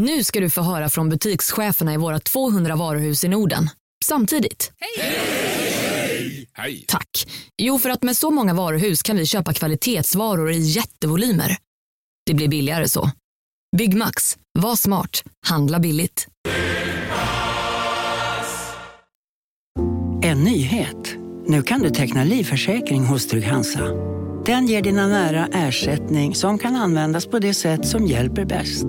Nu ska du få höra från butikscheferna i våra 200 varuhus i Norden. Samtidigt. Hej! Tack. Jo, för att med så många varuhus kan vi köpa kvalitetsvaror i jättevolymer. Det blir billigare så. Byggmax. Var smart. Handla billigt. En nyhet. Nu kan du teckna livförsäkring hos Trygg-Hansa. Den ger dina nära ersättning som kan användas på det sätt som hjälper bäst.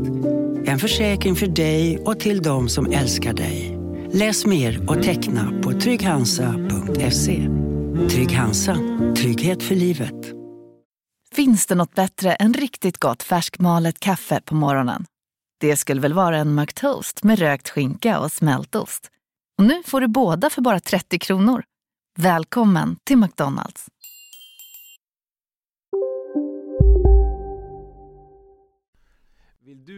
En försäkring för dig och till de som älskar dig. Läs mer och teckna på trygghansa.se. Trygg Hansa. Trygghet för livet. Finns det något bättre än riktigt gott färskmalet kaffe på morgonen? Det skulle väl vara en McToast med rökt skinka och smältost. Och nu får du båda för bara 30 kronor. Välkommen till McDonalds.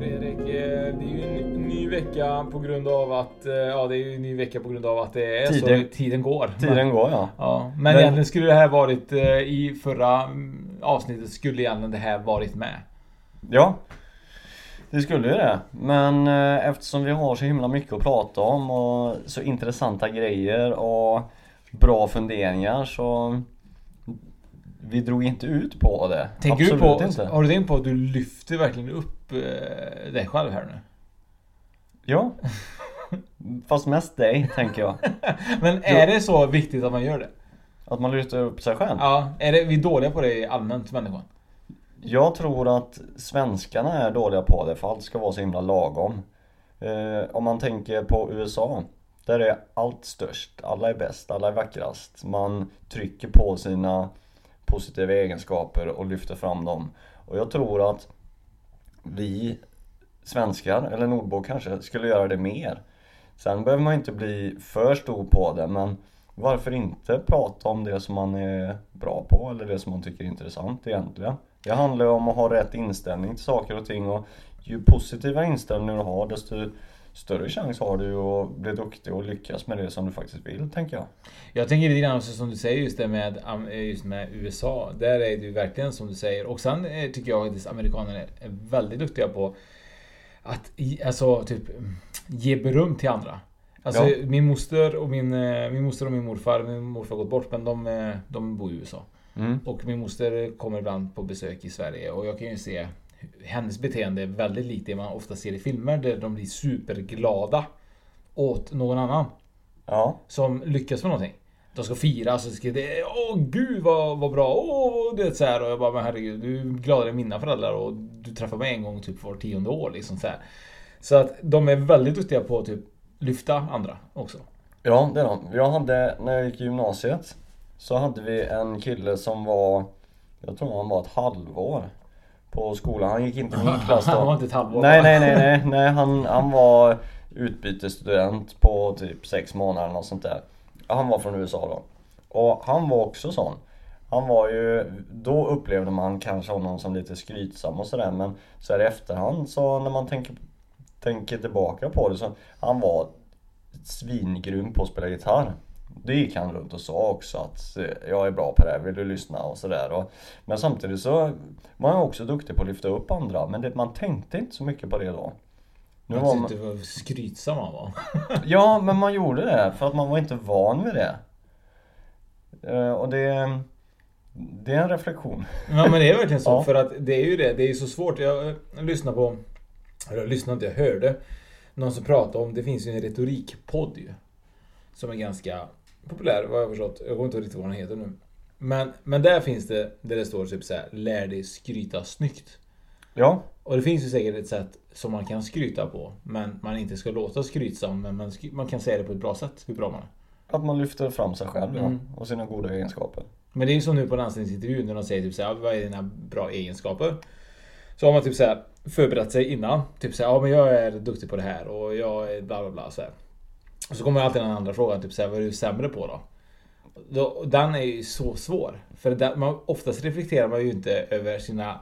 Fredrik, eh, det är ju en ny vecka på grund av att eh, Ja det är ju en ny vecka på grund av att det är Tiden- så tiden går. Tiden går ja. Ja, men, Men- egentligen skulle det här varit eh, i förra mm, avsnittet skulle egentligen det här varit med. Ja. Det skulle ju det. Men eftersom vi har så himla mycket att prata om och så intressanta grejer och bra funderingar så vi drog inte ut på det. Tänker Absolut du på, inte. har du tänkt på att du lyfter verkligen upp eh, dig själv här nu? Ja. Fast mest dig, tänker jag. Men är det så viktigt att man gör det? Att man lyfter upp sig själv. Ja, är det, vi är dåliga på det allmänt människan? Jag tror att svenskarna är dåliga på det för allt ska vara så himla lagom. Eh, om man tänker på USA. Där är allt störst, alla är bäst, alla är vackrast. Man trycker på sina positiva egenskaper och lyfter fram dem. Och jag tror att vi svenskar, eller nordbor kanske, skulle göra det mer. Sen behöver man inte bli för stor på det men varför inte prata om det som man är bra på eller det som man tycker är intressant egentligen. Det handlar ju om att ha rätt inställning till saker och ting och ju positiva inställningar du har desto större chans har du att bli duktig och lyckas med det som du faktiskt vill, tänker jag. Jag tänker lite grann också som du säger just det med, eh, just med USA. Där är det ju verkligen som du säger. Och sen eh, tycker jag att amerikanerna är väldigt duktiga på att alltså, typ, ge beröm till andra. Alltså Ja. min moster och min, eh, min moster och min morfar, min morfar har gått bort men de, de bor i USA. Mm. Och min moster kommer ibland på besök i Sverige och jag kan ju se hennes beteende är väldigt likt det man ofta ser i filmer där de blir superglada åt någon annan Ja, som lyckas med någonting. De ska fira så ska det Åh gud vad, vad bra! Åh, det är så här och jag bara men herregud du är gladare än mina föräldrar och du träffar mig en gång typ var tionde år liksom så här. Så att de är väldigt duktiga på att typ lyfta andra också. ja det är de. Jag hade, när jag gick i gymnasiet så hade vi en kille som var, jag tror han var ett halvår på skolan. Han gick inte i min klass då. Han var inte ett halvår Nej, nej, nej, nej, nej han, han var utbytesstudent på typ sex månader något sånt där. Han var från USA då. Och han var också sån. Han var ju, då upplevde man kanske honom som lite skrytsam och sådär men så här i efterhand så när man tänker, tänker tillbaka på det så han var svingrym på att spela gitarr. Det gick han runt och sa också att jag är bra på det här, vill du lyssna och sådär. Men samtidigt så var han också duktig på att lyfta upp andra men det, man tänkte inte så mycket på det då. Nu var man, det var skrytsam han var. ja men man gjorde det för att man var inte van vid det. Eh, Och det, det är en reflektion. Ja men det är verkligen så Ja. för att det är ju det. Det är ju så svårt. Jag, eh, lyssnade på, eller jag lyssnade inte, jag hörde någon som pratade om, det finns ju en retorikpodd ju. Som är ganska populär vad jag har förstått. Jag kommer inte riktigt ihåg vad den heter nu. Men, men där finns det, där det står typ så här, lär dig skryta snyggt. Ja, Och det finns ju säkert ett sätt som man kan skryta på. Men man inte ska låta skrytsam. Men man, man kan säga det på ett bra sätt. Hur bra man är. att man lyfter fram sig själv ja, Mm. och sina goda egenskaper. Men det är ju som nu på en anställningsintervju när de säger typ såhär, vad är dina bra egenskaper? Så har man typ såhär förberett sig innan. Typ såhär, ja men jag är duktig på det här och jag är bla bla bla så här. Och så kommer alltid den andra frågan, typ såhär, vad är du sämre på då? Då, den är ju så svår. För där, man, oftast reflekterar man ju inte över sina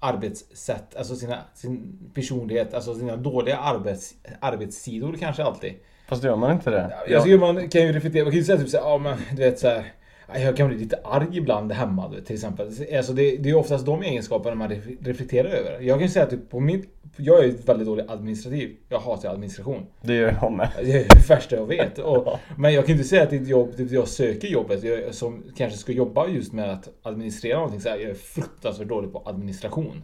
arbetssätt, alltså sina, sin personlighet, alltså sina dåliga arbets, arbetssidor kanske alltid. Fast gör man inte det? Jag tycker man kan ju reflektera, man kan ju säga typ såhär, ja men du vet såhär jag kan bli lite arg ibland hemma till exempel. Alltså det, det är oftast de egenskaperna man reflekterar över. Jag kan ju säga att typ på min... Jag är väldigt dålig administrativ. Jag hatar administration. Det gör jag med. Det är det värsta jag vet. Och, men jag kan inte säga att det är ett jobb, typ jag söker jobbet jag, som kanske ska jobba just med att administrera någonting. Så här, jag är fruktansvärt dålig på administration.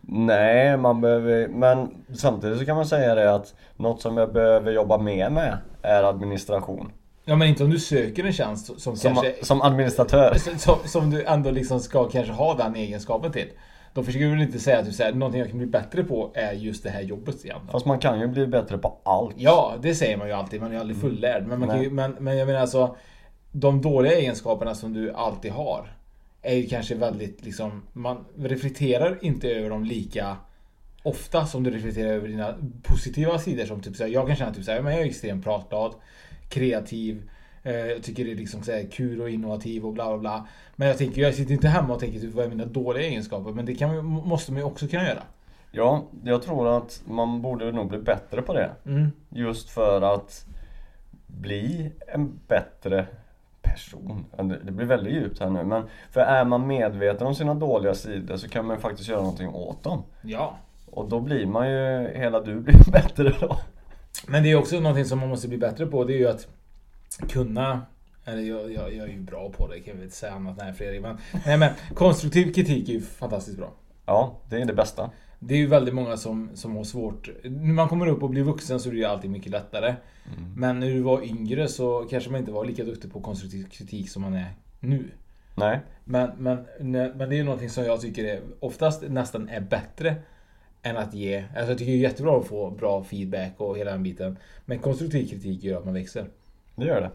Nej, man behöver, men samtidigt så kan man säga det att något som jag behöver jobba mer med är administration. Ja men inte om du söker en tjänst som, som kanske... Som administratör. Som, som, du ändå liksom ska kanske ha den egenskapen till. Då försöker du väl inte säga att du säger någonting jag kan bli bättre på är just det här jobbet igen. Fast man kan ju bli bättre på allt. Ja, det säger man ju alltid. Man är ju aldrig fullärd. Men, man kan ju, men, men jag menar alltså. De dåliga egenskaperna som du alltid har. Är ju kanske väldigt liksom. Man reflekterar inte över dem lika ofta som du reflekterar över dina positiva sidor. Som typ såhär, jag kan känna typ såhär, men jag är extremt pratglad kreativ. Eh, jag tycker det är liksom så kul och innovativ och bla bla bla. Men jag tänker, jag sitter inte hemma och tänker typ, vad är mina dåliga egenskaper? Men det kan, måste man ju också kunna göra. Ja, jag tror att man borde nog bli bättre på det. Mm. Just för att bli en bättre person. Det blir väldigt djupt här nu. Men för är man medveten om sina dåliga sidor så kan man faktiskt göra någonting åt dem. Ja. Och då blir man ju, hela du blir bättre då. Men det är också någonting som man måste bli bättre på. Det är ju att kunna eller jag, jag, jag är ju bra på det, kan jag inte säga annat. Nej Fredrik. Men, nej, men konstruktiv kritik är ju fantastiskt bra. Ja, det är det bästa. Det är ju väldigt många som, som har svårt. När man kommer upp och blir vuxen så är det ju alltid mycket lättare. Mm. Men när du var yngre så kanske man inte var lika duktig på konstruktiv kritik som man är nu. Nej. Men, men, men det är ju någonting som jag tycker är, oftast nästan är bättre än att ge. Alltså jag tycker det är jättebra att få bra feedback och hela den biten. Men konstruktiv kritik gör att man växer. Det gör det.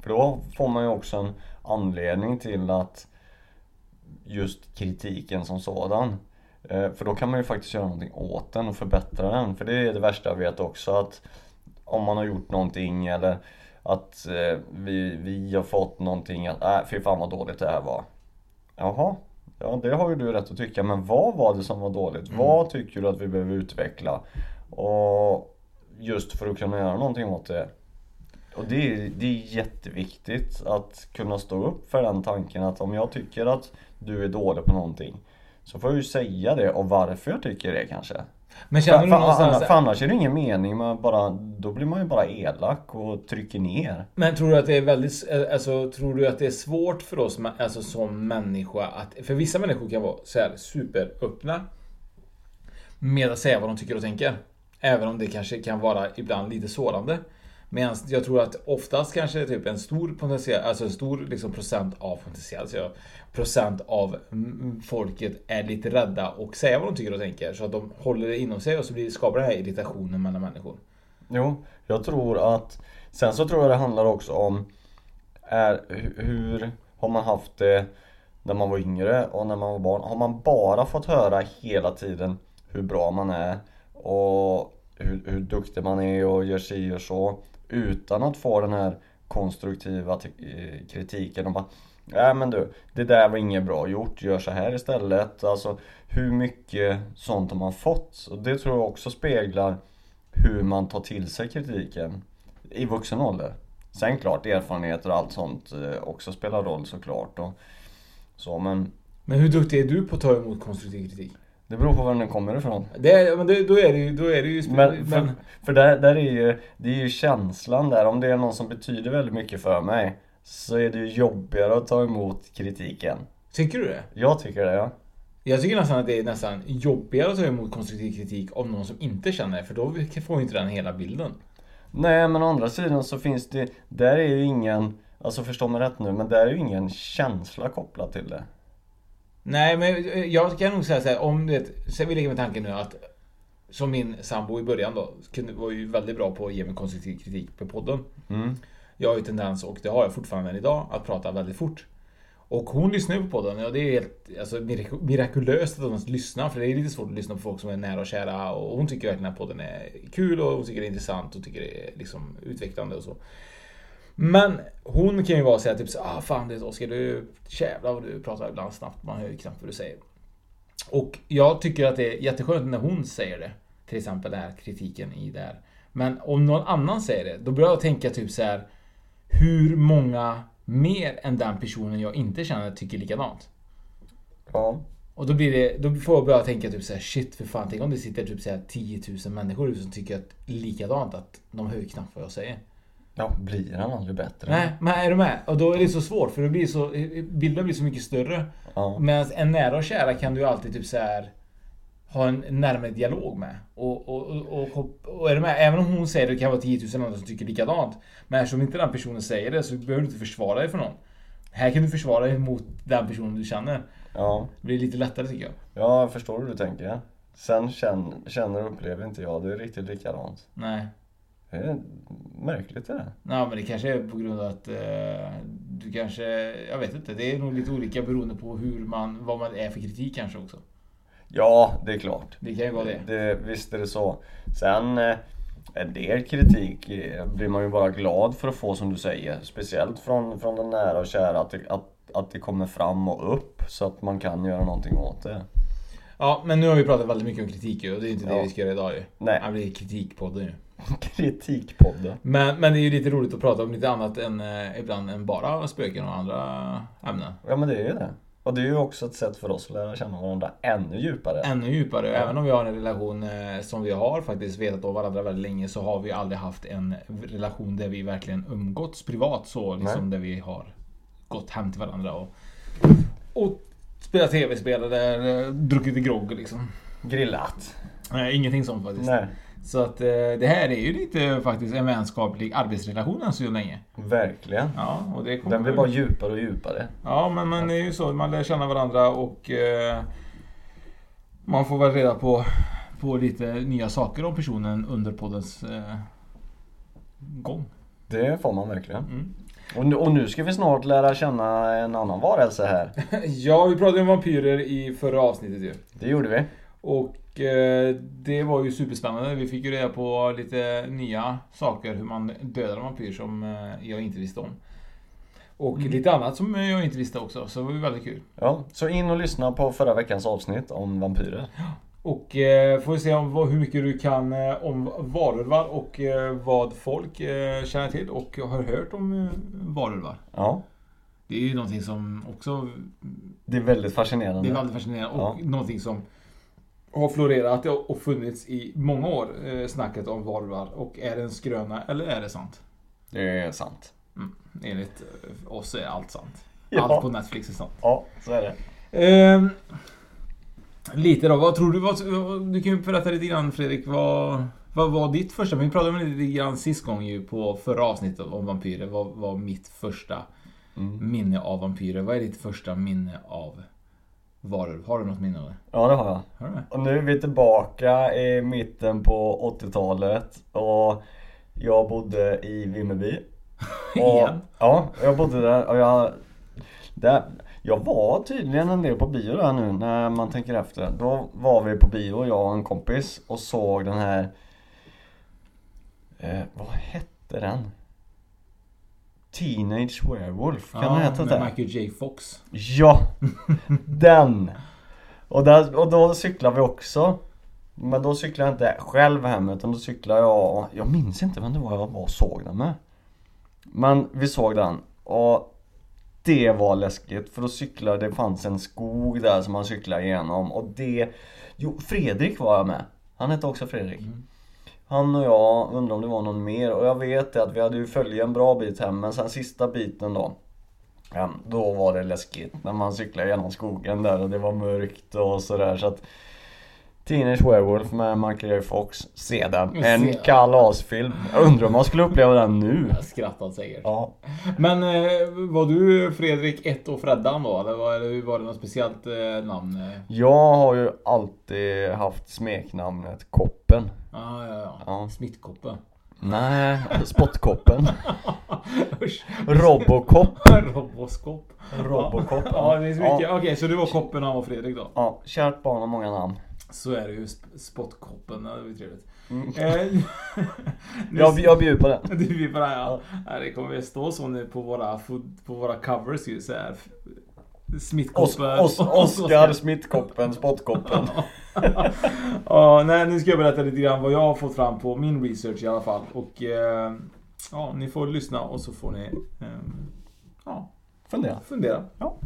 För då får man ju också en anledning till att just kritiken som sådan. Eh, för då kan man ju faktiskt göra någonting åt den och förbättra den. För det är det värsta jag vet också att om man har gjort någonting eller att eh, vi, vi har fått någonting att äh, fy fan vad dåligt det här var. Jaha, Ja, det har ju du rätt att tycka. Men vad var det som var dåligt? Mm. Vad tycker du att vi behöver utveckla? Och just för att kunna göra någonting åt det. Och det är, det är jätteviktigt att kunna stå upp för den tanken att om jag tycker att du är dålig på någonting så får jag ju säga det och varför jag tycker det kanske. Men känner för, du någonstans... För, för annars är det ingen mening med bara, då blir man ju bara elak och trycker ner. Men tror du att det är väldigt, alltså tror du att det är svårt för oss alltså, som människa att, för vissa människor kan vara så här superöppna med att säga vad de tycker och tänker. Även om det kanske kan vara ibland lite sårande. Medan jag tror att oftast kanske typ en stor potential, alltså en stor liksom procent av potential, så jag, procent av folket är lite rädda och säga vad de tycker och tänker. Så att de håller det inom sig och så blir, skapar det här irritationen mellan människor. Jo, jag tror att Sen så tror jag det handlar också om är, Hur har man haft det när man var yngre och när man var barn? Har man bara fått höra hela tiden hur bra man är och hur, hur duktig man är och gör si och så utan att få den här konstruktiva eh, kritiken och bara Nej men du, det där var inget bra gjort, gör så här istället. Alltså hur mycket sånt har man fått? Och det tror jag också speglar hur man tar till sig kritiken i vuxen ålder. Sen klart erfarenheter och allt sånt eh, också spelar roll såklart. Och så, men... men hur duktig är du på att ta emot konstruktiv kritik? Det beror på var den kommer ifrån. Det, men det, då är det ju, då är det ju men, för, för där, där är ju, det är ju känslan där. Om det är någon som betyder väldigt mycket för mig så är det ju jobbigare att ta emot kritiken. Tycker du det? Jag tycker det, ja. Jag tycker nästan att det är nästan jobbigare att ta emot konstruktiv kritik av någon som inte känner det, för då får ju inte den hela bilden. Nej, men å andra sidan så finns det, där är ju ingen, alltså förstå mig rätt nu, men där är ju ingen känsla kopplad till det. Nej, men jag kan nog säga så här, om det, sen vill jag med tanken nu att som min sambo i början då, var ju väldigt bra på att ge mig konstruktiv kritik på podden. Mm. Jag har ju tendens, och det har jag fortfarande än idag, att prata väldigt fort. Och hon lyssnar ju på podden och det är helt alltså, mirakulöst att hon lyssnar för det är lite svårt att lyssna på folk som är nära och kära och hon tycker verkligen att podden är kul och hon tycker det är intressant och tycker det är liksom utvecklande och så. Men hon kan ju vara såhär typ så ah fan det är Oskar du jävlar vad du pratar ibland snabbt. Man hör ju knappt vad du säger. Och jag tycker att det är jätteskönt när hon säger det. Till exempel den här kritiken i det här. Men om någon annan säger det, då börjar jag tänka typ så här. Hur många mer än den personen jag inte känner tycker likadant? Ja. Och då blir det, då får jag börja tänka typ såhär shit för fan, tänk om det sitter typ såhär 10 000 människor som tycker att likadant att de hör knappt vad jag säger. Ja, blir han aldrig bättre? Nej, men är du med? Och då är det så svårt för det blir så, bilden blir så mycket större. Ja. Medan en nära och kära kan du alltid typ så här ha en närmare dialog med. Och, och, och, och, och är du med? Även om hon säger det kan vara 10 000 andra som tycker likadant. Men eftersom inte den personen säger det så behöver du inte försvara dig för någon. Här kan du försvara dig mot den personen du känner. Ja. Det blir lite lättare tycker jag. Ja, jag förstår hur du tänker. Sen känner, känner och upplever inte jag det är riktigt likadant. Nej. Det är märkligt det där. Nej men det kanske är på grund av att eh, du kanske, jag vet inte. Det är nog lite olika beroende på hur man, vad man är för kritik kanske också. Ja, det är klart. Det kan ju vara det. det visst är det så. Sen eh, en del kritik eh, blir man ju bara glad för att få som du säger. Speciellt från, från den nära och kära. Att det, att, att det kommer fram och upp så att man kan göra någonting åt det. Ja, men nu har vi pratat väldigt mycket om kritik ju och det är inte det Ja. vi ska göra idag ju. Nej. Det blir kritikpodden ju. Kritikpodden. Men, men det är ju lite roligt att prata om lite annat än eh, ibland än bara spöken och andra ämnen. Ja men det är ju det. Och det är ju också ett sätt för oss att lära känna varandra ännu djupare. Ännu djupare. Även om vi har en relation eh, som vi har faktiskt vetat om varandra väldigt länge så har vi aldrig haft en relation där vi verkligen umgåtts privat så. Liksom där vi har gått hem till varandra och, och spelat tv-spel eller eh, druckit grogg liksom. Grillat. Nej, ingenting sånt faktiskt. Nej. Så att eh, det här är ju lite faktiskt en vänskaplig arbetsrelation än så länge. Verkligen. Ja, och det kommer... Den blir bara djupare och djupare. Ja, men, men det är ju så. Man lär känna varandra och eh, man får väl reda på, på lite nya saker om personen under poddens eh, gång. Det får man verkligen. Mm. Och, nu, och nu ska vi snart lära känna en annan varelse här. ja, vi pratade om vampyrer i förra avsnittet ju. Det gjorde vi. Och det var ju superspännande. Vi fick ju reda på lite nya saker hur man dödar en vampyr som eh, jag inte visste om. Och lite annat som jag inte visste också, så det var ju väldigt kul. Ja, så in och lyssna på förra veckans avsnitt om vampyrer. Och eh, får vi se om, hur mycket du kan eh, om varulvar och eh, vad folk eh, känner till och har hört om eh, varulvar. Ja, Det är ju någonting som också det är väldigt fascinerande. det är väldigt fascinerande och Ja. någonting som har florerat och funnits i många år, eh, snacket om varulvar. Och är det en skröna eller är det sant? Det är sant. Mm. Enligt eh, oss är allt sant. Ja. Allt på Netflix är sant. Ja, så är det. Ehm, lite då, vad tror du? Vad, du kan ju berätta lite grann Fredrik. Vad, vad var ditt första? Vi pratade om lite grann sist gång ju på förra avsnittet om vampyrer. Vad var mitt första Mm. minne av vampyrer? Vad är ditt första minne av varulv? Har du något minne av det? Ja, det har jag. Har du det? Och nu är vi tillbaka i mitten på 80-talet och jag bodde i Vimmerby. Och, Igen? Ja, jag bodde där och jag... Där, jag var tydligen en del på bio där nu när man tänker efter. Då var vi på bio, jag och en kompis och såg den här... Eh, vad hette den? Teenage Werewolf, kan den heta det? Michael J Fox. Ja! Den! Och, där, och då cyklade vi också. Men då cyklade jag inte själv hem utan då cyklade jag och jag minns inte vem det var jag var och såg den med. Men vi såg den och det var läskigt för då cyklade, det fanns en skog där som man cyklade igenom och det Jo, Fredrik var jag med. Han hette också Fredrik. Han och jag, undrar om det var någon mer. Och jag vet det att vi hade ju följt en bra bit hem men sen sista biten då Ja, då var det läskigt när man cyklade genom skogen där och det var mörkt och sådär. Så att Teenage Werewolf med Michael J Fox, se den. En kalasfilm. Jag undrar om man skulle uppleva den nu. Jag skrattar säkert. Ja. Men eh, var du Fredrik 1 och Freddan då? Eller var, var det något speciellt eh, namn? Jag har ju alltid haft smeknamnet Koppen. Ah, ja, ja. Ja. Smittkoppe. Nej, Spottkoppen. Robocop. Roboskop. Robocop. Ja, det är så mycket. Ja. Okej, så du var koppen och han var Fredrik då? Ja, kärt barn har många namn. Så är det ju. Sp- Spottkoppen, ja, det ju trevligt. Eh, Jag, jag bjuder på det. Du bjuder på det ja. ja. Det kommer att stå så nu på våra, på våra covers ju så här. Smittkoppen. os, Oskar Smittkoppen, spottkoppen. ja, nej, nu ska jag berätta lite grann vad jag har fått fram på min research i alla fall. Och eh, ja, ni får lyssna och så får ni eh, ja, Fundera. fundera. Ja.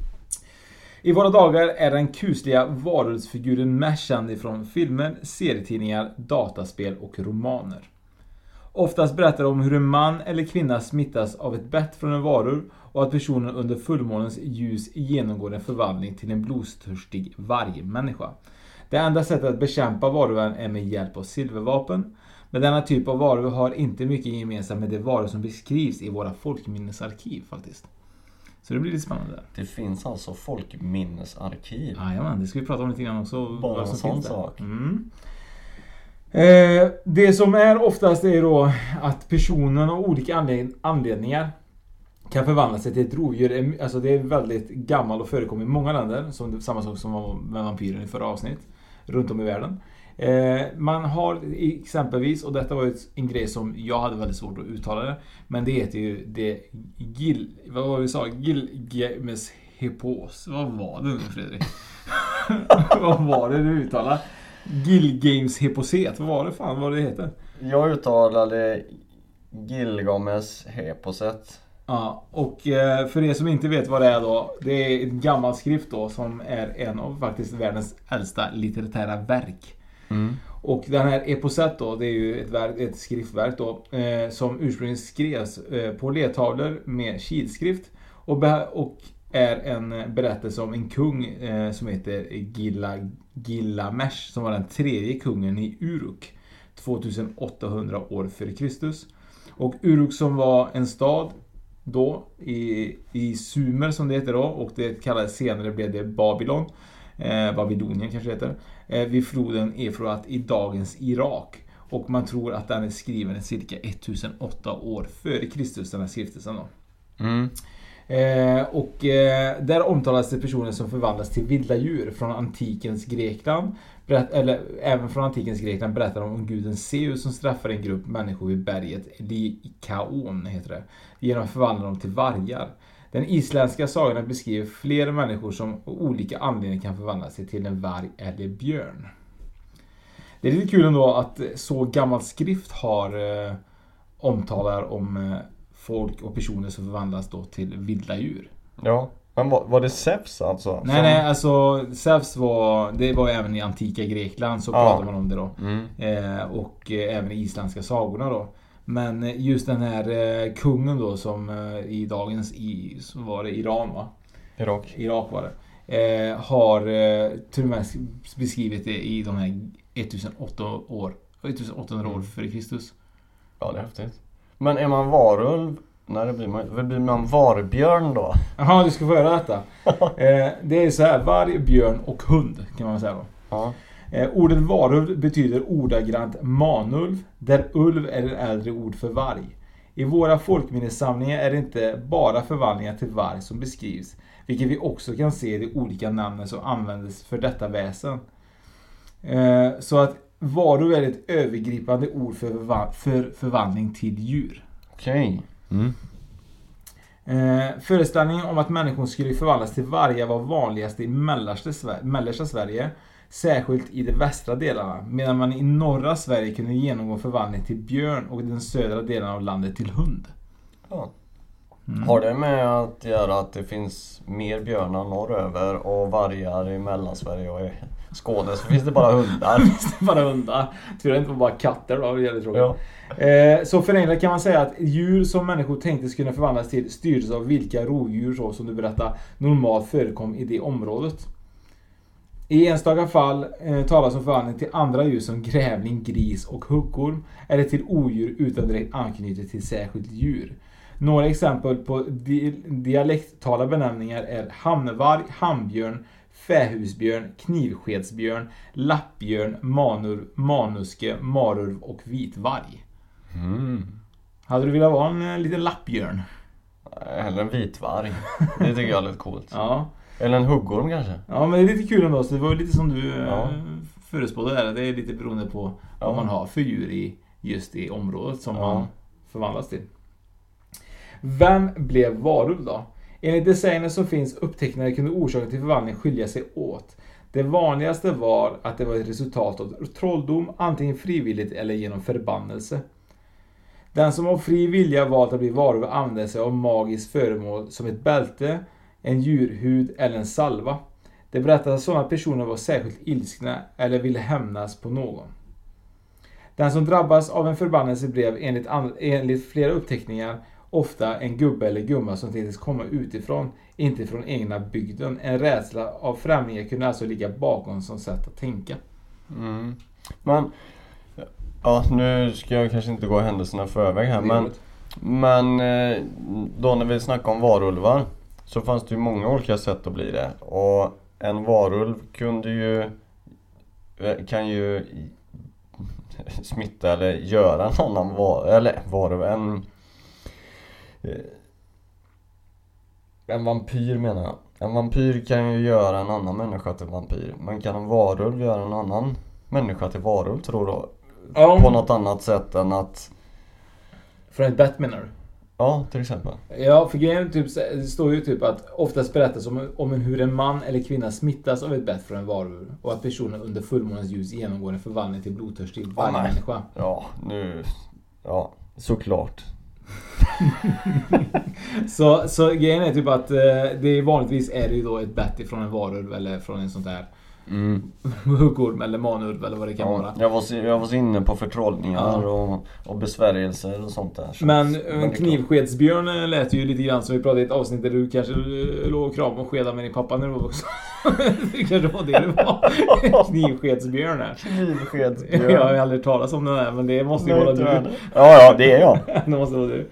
I våra dagar är den kusliga varulvsfiguren mest känd ifrån filmer, serietidningar, dataspel och romaner. Oftast berättar de om hur en man eller kvinna smittas av ett bett från en varulv och att personen under fullmånens ljus genomgår en förvandling till en blodtörstig vargmänniska. Det enda sättet att bekämpa varulven är med hjälp av silvervapen. Men denna typ av varulv har inte mycket gemensamt med de varor som beskrivs i våra folkminnesarkiv faktiskt. Så det blir lite spännande. Det finns alltså folkminnesarkiv. Jajamän, det ska vi prata om lite grann också. Bara en sån sak. Mm. Eh, det som är oftast är då att personen av olika anled- anledningar kan förvandla sig till ett rovdjur. Alltså det är väldigt gammalt och förekommer i många länder. Som samma sak som med vampyren i förra avsnitt. Runt om i världen. Eh, man har exempelvis, och detta var ju en grej som jag hade väldigt svårt att uttala det. Men det heter ju det Gil... Vad var det vi sa? Gilgamesh hippos. Vad var det nu Fredrik? vad var det du uttalade? Gilgames hipposet. Vad var det fan vad det heter? Jag uttalade Gilgames Heposet. Ja, och eh, för er som inte vet vad det är då. Det är en gammal skrift då som är en av faktiskt världens äldsta litterära verk. Mm. Och den här Eposet då, det är ju ett, verk, ett skriftverk då. Eh, som ursprungligen skrevs eh, på ledtavlor med kilskrift. Och, och är en eh, berättelse om en kung eh, som heter Gilla, Gillamesh. Som var den tredje kungen i Uruk. 2800 år före Kristus. Och Uruk som var en stad då i, i Sumer som det heter då och det kallades senare blev det Babylon. Eh, Babylonien kanske det heter. Eh, vid floden Efrat i dagens Irak. Och man tror att den är skriven cirka 1008 år före Kristus den här skriftelsen då. Mm. Eh, och eh, där omtalas det personer som förvandlas till vilda djur från antikens Grekland. Berätt, eller även från antikens Grekland berättar de om guden Zeus som straffar en grupp människor vid berget Likaon heter det. Genom att förvandla dem till vargar. Den isländska sagan beskriver flera människor som av olika anledningar kan förvandla sig till en varg eller björn. Det är lite kul ändå att så gammal skrift har eh, omtalar om eh, folk och personer som förvandlas då till vilda djur. Ja. Men var, var det Zeus alltså? Nej Som- nej alltså Zeus var, det var även i antika Grekland så Ja. pratar man om det då. Mm. Eh, och eh, även i isländska sagorna då. Men eh, just den här eh, kungen då som eh, i dagens, i, så var det Iran va? Irak. Irak var det. Eh, har till och med beskrivit det i de här 1800 år, 1800 år före Kristus. Ja, det är häftigt. Men är man varulv? Nej, det blir man inte. Blir man varbjörn då? Jaha, du ska få höra detta. Eh, det är så här, varg, björn och hund kan man säga då. Ja. Eh, ordet varulv betyder ordagrant manulv, där ulv är ett äldre ord för varg. I våra folkminnessamlingar är det inte bara förvandlingar till varg som beskrivs, vilket vi också kan se i de olika namnen som användes för detta väsen. Eh, så att varulv är ett övergripande ord för, förva- för förvandling till djur. Okej. Mm. Eh, föreställningen om att människor skulle förvandlas till vargar var vanligast i mellersta, Sver- mellersta Sverige. Särskilt i de västra delarna. Medan man i norra Sverige kunde genomgå förvandling till björn och i den södra delen av landet till hund. Ja. Mm. Har det med att göra att det finns mer björnar norröver och vargar i Mellansverige och i Skåne så finns det bara hundar? bara hundar. Tur att det inte var bara katter då, det tråkigt. Ja. Eh, så förenklat kan man säga att djur som människor tänkte skulle förvandlas till styrdes av vilka rovdjur så som du berättade normalt förekom i det området. I enstaka fall eh, talas om förvandling till andra djur som grävling, gris och huggorm eller till odjur utan direkt anknytning till särskilt djur. Några exempel på di dialektala benämningar är hamnvarg, hambjörn, fähusbjörn, knivskedsbjörn, lappbjörn, manurv, manuske, marurv och vitvarg. Mm. Hade du velat vara en eh, liten lappbjörn? Eller en vitvarg. Det tycker jag är lite coolt. Ja. Eller en huggorm kanske? Ja men det är lite kul ändå, så det var lite som du eh, Ja. förutspå det där. Det är lite beroende på Ja. vad man har för djur i just i området som Ja. man förvandlas till. Vem blev varulv då? Enligt designen som finns upptecknade kunde orsaken till förvandling skilja sig åt. Det vanligaste var att det var ett resultat av trolldom, antingen frivilligt eller genom förbannelse. Den som av fri vilja valt att bli varulv använde sig av magiskt föremål som ett bälte, en djurhud eller en salva. Det berättas att sådana personer var särskilt ilskna eller ville hämnas på någon. Den som drabbas av en förbannelse blev enligt, enligt flera uppteckningar ofta en gubbe eller gumma som tänktes komma utifrån, inte från egna bygden. En rädsla av främlingar kunde alltså ligga bakom som sätt att tänka. Mm. Men Ja, nu ska jag kanske inte gå händelserna förväg här men Men eh, då när vi snackar om varulvar Så fanns det ju många olika sätt att bli det och en varulv kunde ju eh, Kan ju smitta eller göra en annan var, eller varulv, en eh, En vampyr menar jag En vampyr kan ju göra en annan människa till vampyr Men kan en varulv göra en annan människa till varulv tror du? Ja, På något annat sätt än att Från ett bett menar du? Ja, till exempel Ja, för grejen typ, det står ju typ att oftast berättas om, om hur en man eller kvinna smittas av ett bett från en varulv och att personen under fullmånens ljus genomgår en förvandling till blodtörstig varje nej. människa. Ja, nu Ja, såklart Så, så grejen är typ att eh, det är vanligtvis är det ju då ett bett ifrån en varulv eller från en sånt där mm. huggorm eller manulv eller vad det kan ja, vara. jag, var, jag var inne på förtrollningar Ja. och, och besvärjelser och sånt där så- Men är en knivskedsbjörn eh, lät ju lite grann som vi pratade i ett avsnitt där du kanske eh, låg och kramade och skedade med din pappa när du var vuxen. det kanske var det det var. Knivskedsbjörn här. Knivskedsbjörn Jag har ju aldrig talat om den här men det måste ju Nej, vara du. Ja, ja, det är jag det måste vara du.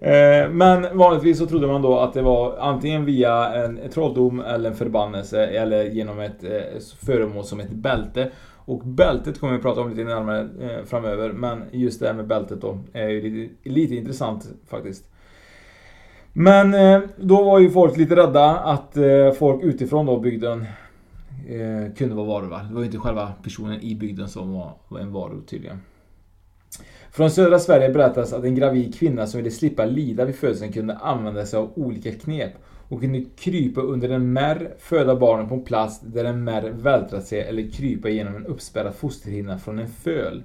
Eh, Men vanligtvis så trodde man då att det var antingen via en trolldom eller en förbannelse eller genom ett eh, föremål som ett bälte. Och bältet kommer vi prata om lite närmare eh, framöver. Men just det här med bältet då är ju lite, lite intressant faktiskt. Men eh, då var ju folk lite rädda att eh, folk utifrån då bygden eh, kunde vara varulvar. Det var ju inte själva personen i bygden som var, var en varulv tydligen. Från södra Sverige berättas att en gravid kvinna som ville slippa lida vid födseln kunde använda sig av olika knep. Hon kunde krypa under en märr, föda barnen på en plats där en märr vältrat sig eller krypa genom en uppspärrad fosterhinna från en föl.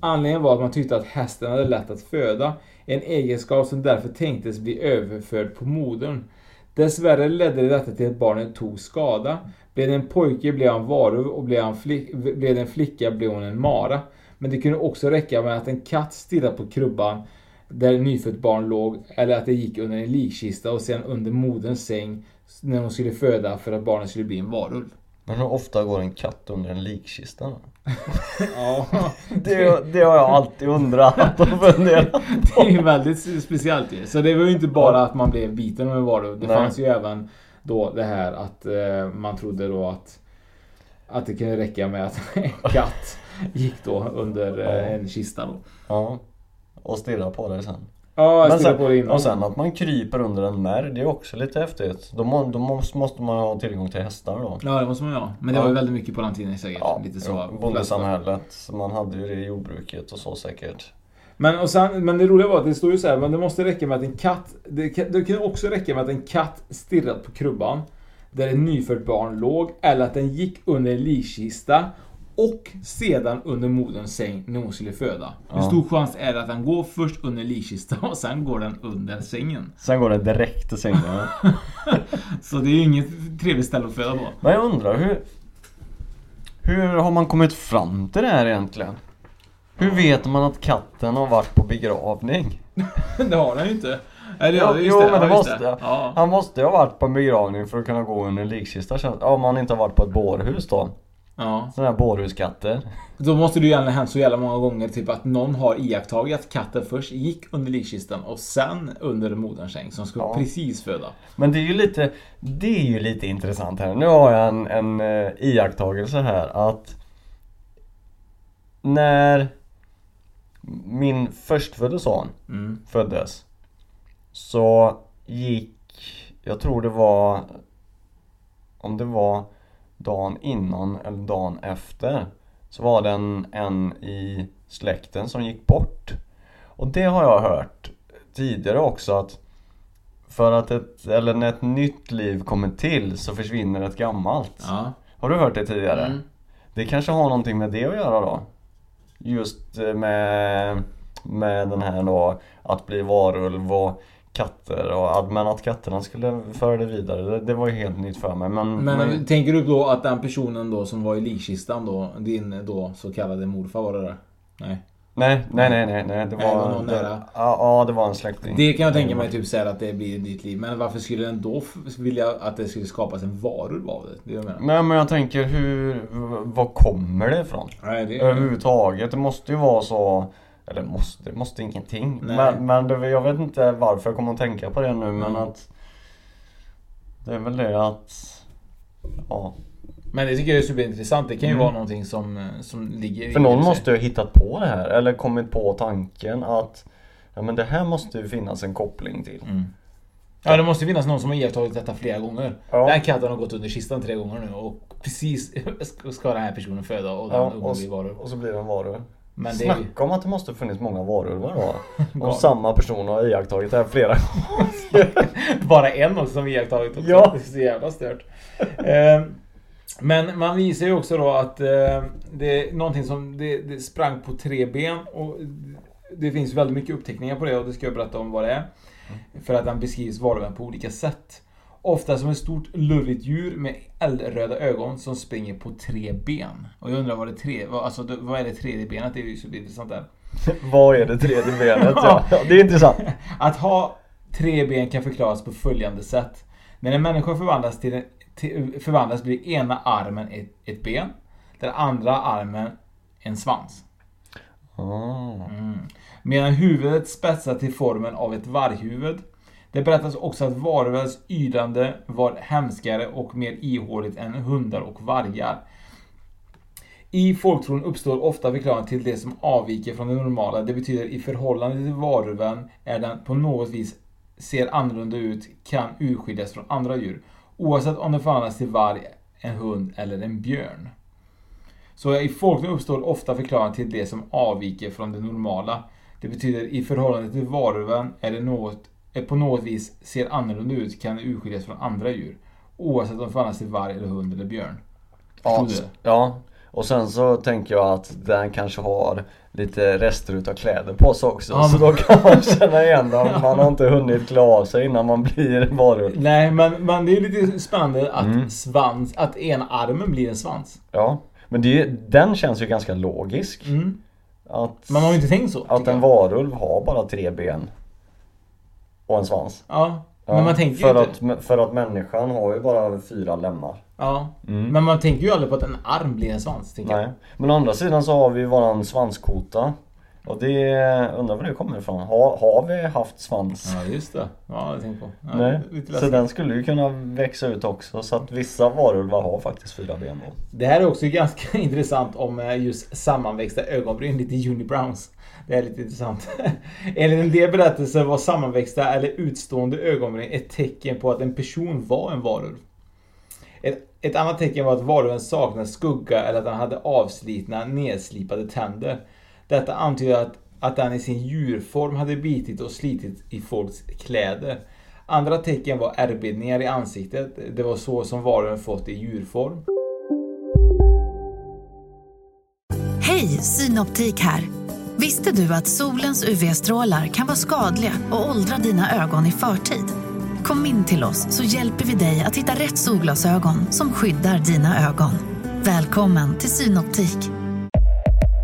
Anledningen var att man tyckte att hästen hade lätt att föda, en egenskap som därför tänktes bli överförd på modern. Dessvärre ledde detta till att barnet tog skada. Blev det en pojke blev han varulv och blev, han flick, blev det en flicka blev hon en mara. Men det kunde också räcka med att en katt stirrade på krubban där nyfött barn låg eller att det gick under en likkista och sen under moderns säng när hon skulle föda för att barnet skulle bli en varulv. Men hur ofta går en katt under en likkista? Ja, Det, det har jag alltid undrat och funderat det är ju väldigt speciellt ju. Så det var ju inte bara att man blev biten av en varulv. Det Nej. fanns ju även då det här att eh, man trodde då att att det kunde räcka med att en katt gick då under eh, en kista då. Ja Och stirra på dig sen Ja, jag sen, på det innan. och sen att man kryper under en märr, det är också lite häftigt. Då, må, då måste, måste man ha tillgång till hästar då. Ja, det måste man ju ha. Men det Ja. var ju väldigt mycket på den tiden säkert. Ja, Lite så. jo, bondesamhället. Man hade ju det i jordbruket och så säkert. Men, och sen, men det roliga var att det står ju så här, men det måste räcka med att en katt... Det, kan- det kan också räcka med att en katt stirrat på krubban där ett nyfött barn låg, eller att den gick under en likkista och sedan under moderns säng när hon skulle föda. Hur Ja. stor chans är det att den går först under likkistan och sen går den under sängen? Sen går det direkt till sängen. Så det är ju inget trevligt ställe att föda på. Men jag undrar hur... Hur har man kommit fram till det här egentligen? Hur vet man att katten har varit på begravning? det har den ju inte. Eller ja, Jo, det. men det ja, måste. Ja. Han måste ju ha varit på en begravning för att kunna gå under en likkista Om han inte har varit på ett bårhus då. Ja. Sådana här bårhuskatter. Då måste det ju gärna hänt så jävla många gånger typ att någon har iakttagit att katten först gick under likkistan och sen under moderns säng som skulle Ja. precis föda. Men det är ju lite, det är ju lite intressant här. Nu har jag en, en eh, iakttagelse här att när min förstfödde son Mm. föddes så gick, jag tror det var om det var dagen innan eller dagen efter Så var det en, en i släkten som gick bort. Och det har jag hört tidigare också att för att ett, eller när ett nytt liv kommer till så försvinner ett gammalt. Ja. Har du hört det tidigare? Mm. Det kanske har någonting med det att göra då? Just eh, med, med den här då att bli varulv och katter och men att katterna skulle föra det vidare det, det var ju helt nytt för mig men, Men tänker du då att den personen då som var i likkistan då, din då så kallade morfar var det där? Nej. Nej, nej, nej, nej, nej det var någon det, nära. ja, ja, det var en släkting Det kan jag tänka mig typ säga att det blir ett nytt liv. Men varför skulle den då vilja att det skulle skapas en varulv av det? Det jag menar. Nej men jag tänker hur, var kommer det ifrån? Nej, det Överhuvudtaget, det måste ju vara så Eller måste, måste ingenting Nej. Men, men det, jag vet inte varför jag kommer att tänka på det nu men Mm. att Det är väl det att Ja Men det tycker jag är superintressant. Det kan ju Mm. vara någonting som, som ligger För någon måste ju ha hittat på det här eller kommit på tanken att Ja men det här måste ju finnas en koppling till Mm. Ja, det måste finnas någon som har iakttagit detta flera gånger. Ja. Den katten har gått under kistan tre gånger nu och precis ska den här personen föda och den Ja, och, blir varulv. och så blir det en varulv Men det. Snacka om att det måste funnits många varulvar då Ja. Och samma person har iakttagit det här flera gånger Bara en också som iakttagit också. Ja. Det är så jävla stört. Eh, Men man visar ju också då att eh, det är någonting som det, det sprang på tre ben och det finns väldigt mycket uppteckningar på det och det ska jag berätta om vad det är. För att den beskrivs varulven på olika sätt. Ofta som ett stort lurvigt djur med eldröda ögon som springer på tre ben. Och jag undrar vad det tre, vad, alltså, vad är det tredje benet? Det är ju så intressant där. Vad är det tredje benet? Ja, det är intressant Att ha tre ben kan förklaras på följande sätt. När en människa förvandlas, till, till, förvandlas blir ena armen ett, ett ben. Den andra armen en svans. ah. Mm. Medan huvudet spetsar till formen av ett varghuvud. Det berättas också att varulvens ydande var hemskare och mer ihåligt än hundar och vargar. I folktron uppstår ofta förklaringar till det som avviker från det normala. Det betyder i förhållande till varulven är den på något vis ser annorlunda ut, kan urskiljas från andra djur. Oavsett om den förvandlas till varg, en hund eller en björn. Så i folktron uppstår ofta förklaringar till det som avviker från det normala. Det betyder i förhållande till varulven är det något, på något vis ser annorlunda ut, kan urskiljas från andra djur. Oavsett om den förvandlas till varg eller hund eller björn. Ja, ja, och sen så tänker jag att den kanske har lite rester utav kläder på sig också Ja, Så då kan man känna igen den, man har inte hunnit klä av sig innan man blir varulv Nej, men, men det är lite spännande att Mm. svans, att ena armen blir en svans. Ja, men det, den känns ju ganska logisk Mm. Att, Man har ju inte tänkt så. att en varulv har bara tre ben Och en svans Ja, ja, men man tänker för ju inte... att, för att människan har ju bara fyra lemmar Ja, Mm. men man tänker ju aldrig på att en arm blir en svans. Nej, men å andra sidan så har vi våran svanskota Och det, undrar var det kommer ifrån. Har, har vi haft svans? Ja, just det. Ja, jag tänkte på. Ja, Nej, så den skulle ju kunna växa ut också så att vissa varulvar har faktiskt fyra ben då. Det här är också ganska intressant om eh, just sammanväxta ögonbryn, lite unibrowns. Det är lite intressant. Enligt en del berättelser var sammanväxta eller utstående ögonbryn ett tecken på att en person var en varulv. Ett, ett annat tecken var att varulven saknade skugga eller att den hade avslitna, nedslipade tänder. Detta antyder att, att den i sin djurform hade bitit och slitit i folks kläder. Andra tecken var ärrbildningar i ansiktet. Det var så som varulven fått i djurform. Hej, Synoptik här. Visste du att solens UV-strålar kan vara skadliga och åldra dina ögon i förtid? Kom in till oss så hjälper vi dig att hitta rätt solglasögon som skyddar dina ögon. Välkommen till Synoptik.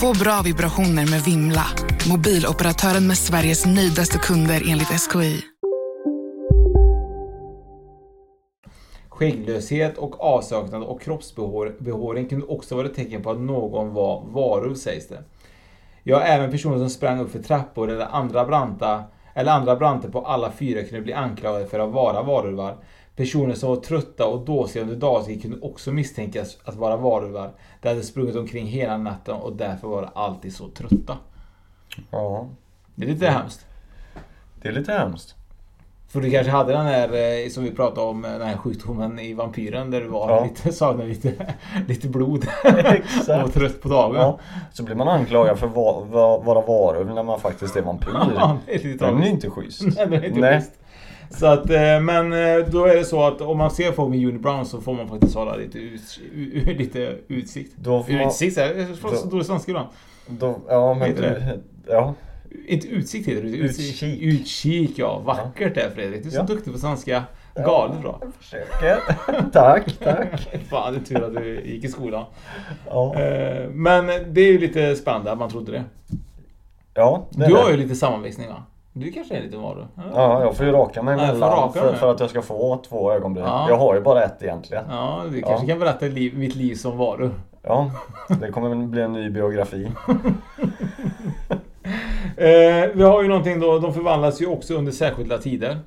Få bra vibrationer med Vimla. Mobiloperatören med Sveriges nöjdaste kunder enligt SKI. Skägglöshet och avsaknad av kroppsbehåring kunde också vara ett tecken på att någon var varulv sägs det. Ja, även personer som sprang upp för trappor eller andra branta eller andra branter på alla fyra kunde bli anklagade för att vara varulvar. Personer som var trötta och dåsiga under dagen kunde också misstänkas att vara varulvar. De hade sprungit omkring hela natten och därför var de alltid så trötta. Ja. Det är lite hemskt. Det är lite hemskt. För du kanske hade den här eh, som vi pratade om, den här sjukdomen i vampyren där du var Ja. lite, saknade lite, lite blod. Exakt. och var trött på dagen. Ja. Så blir man anklagad för att va- va- vara varulv när man faktiskt är vampyr. Ja, det är Den är inte schysst. Nej, det är inte Nej. schysst. Så att, eh, men eh, då är det så att om man ser folk med unibrown så får man faktiskt hålla lite, ut, lite utsikt. Då får man- Utsikt? är det så då- dålig svenska ibland. Då, ja, men Heter det? Ja. Inte utsikt heter det. Utkik. Utkik. Utkik ja. Vackert det Fredrik. Du är så Ja. duktig på svenska. Galet bra. Jag försöker. tack, tack. Fan, det är tur att du gick i skolan. Ja, Eh, Men det är ju lite spännande man trodde det. ja det Du har det. ju lite sammanvisning va? Du kanske är lite varulv? Ja, jag får ju raka mig Ja, emellan raka för, för att jag ska få två ögonbryn. Ja. Jag har ju bara ett egentligen. Ja, du kanske Ja. kan berätta liv, mitt liv som varulv. Ja, det kommer bli en ny biografi. Eh, vi har ju någonting då, de förvandlas ju också under särskilda tider.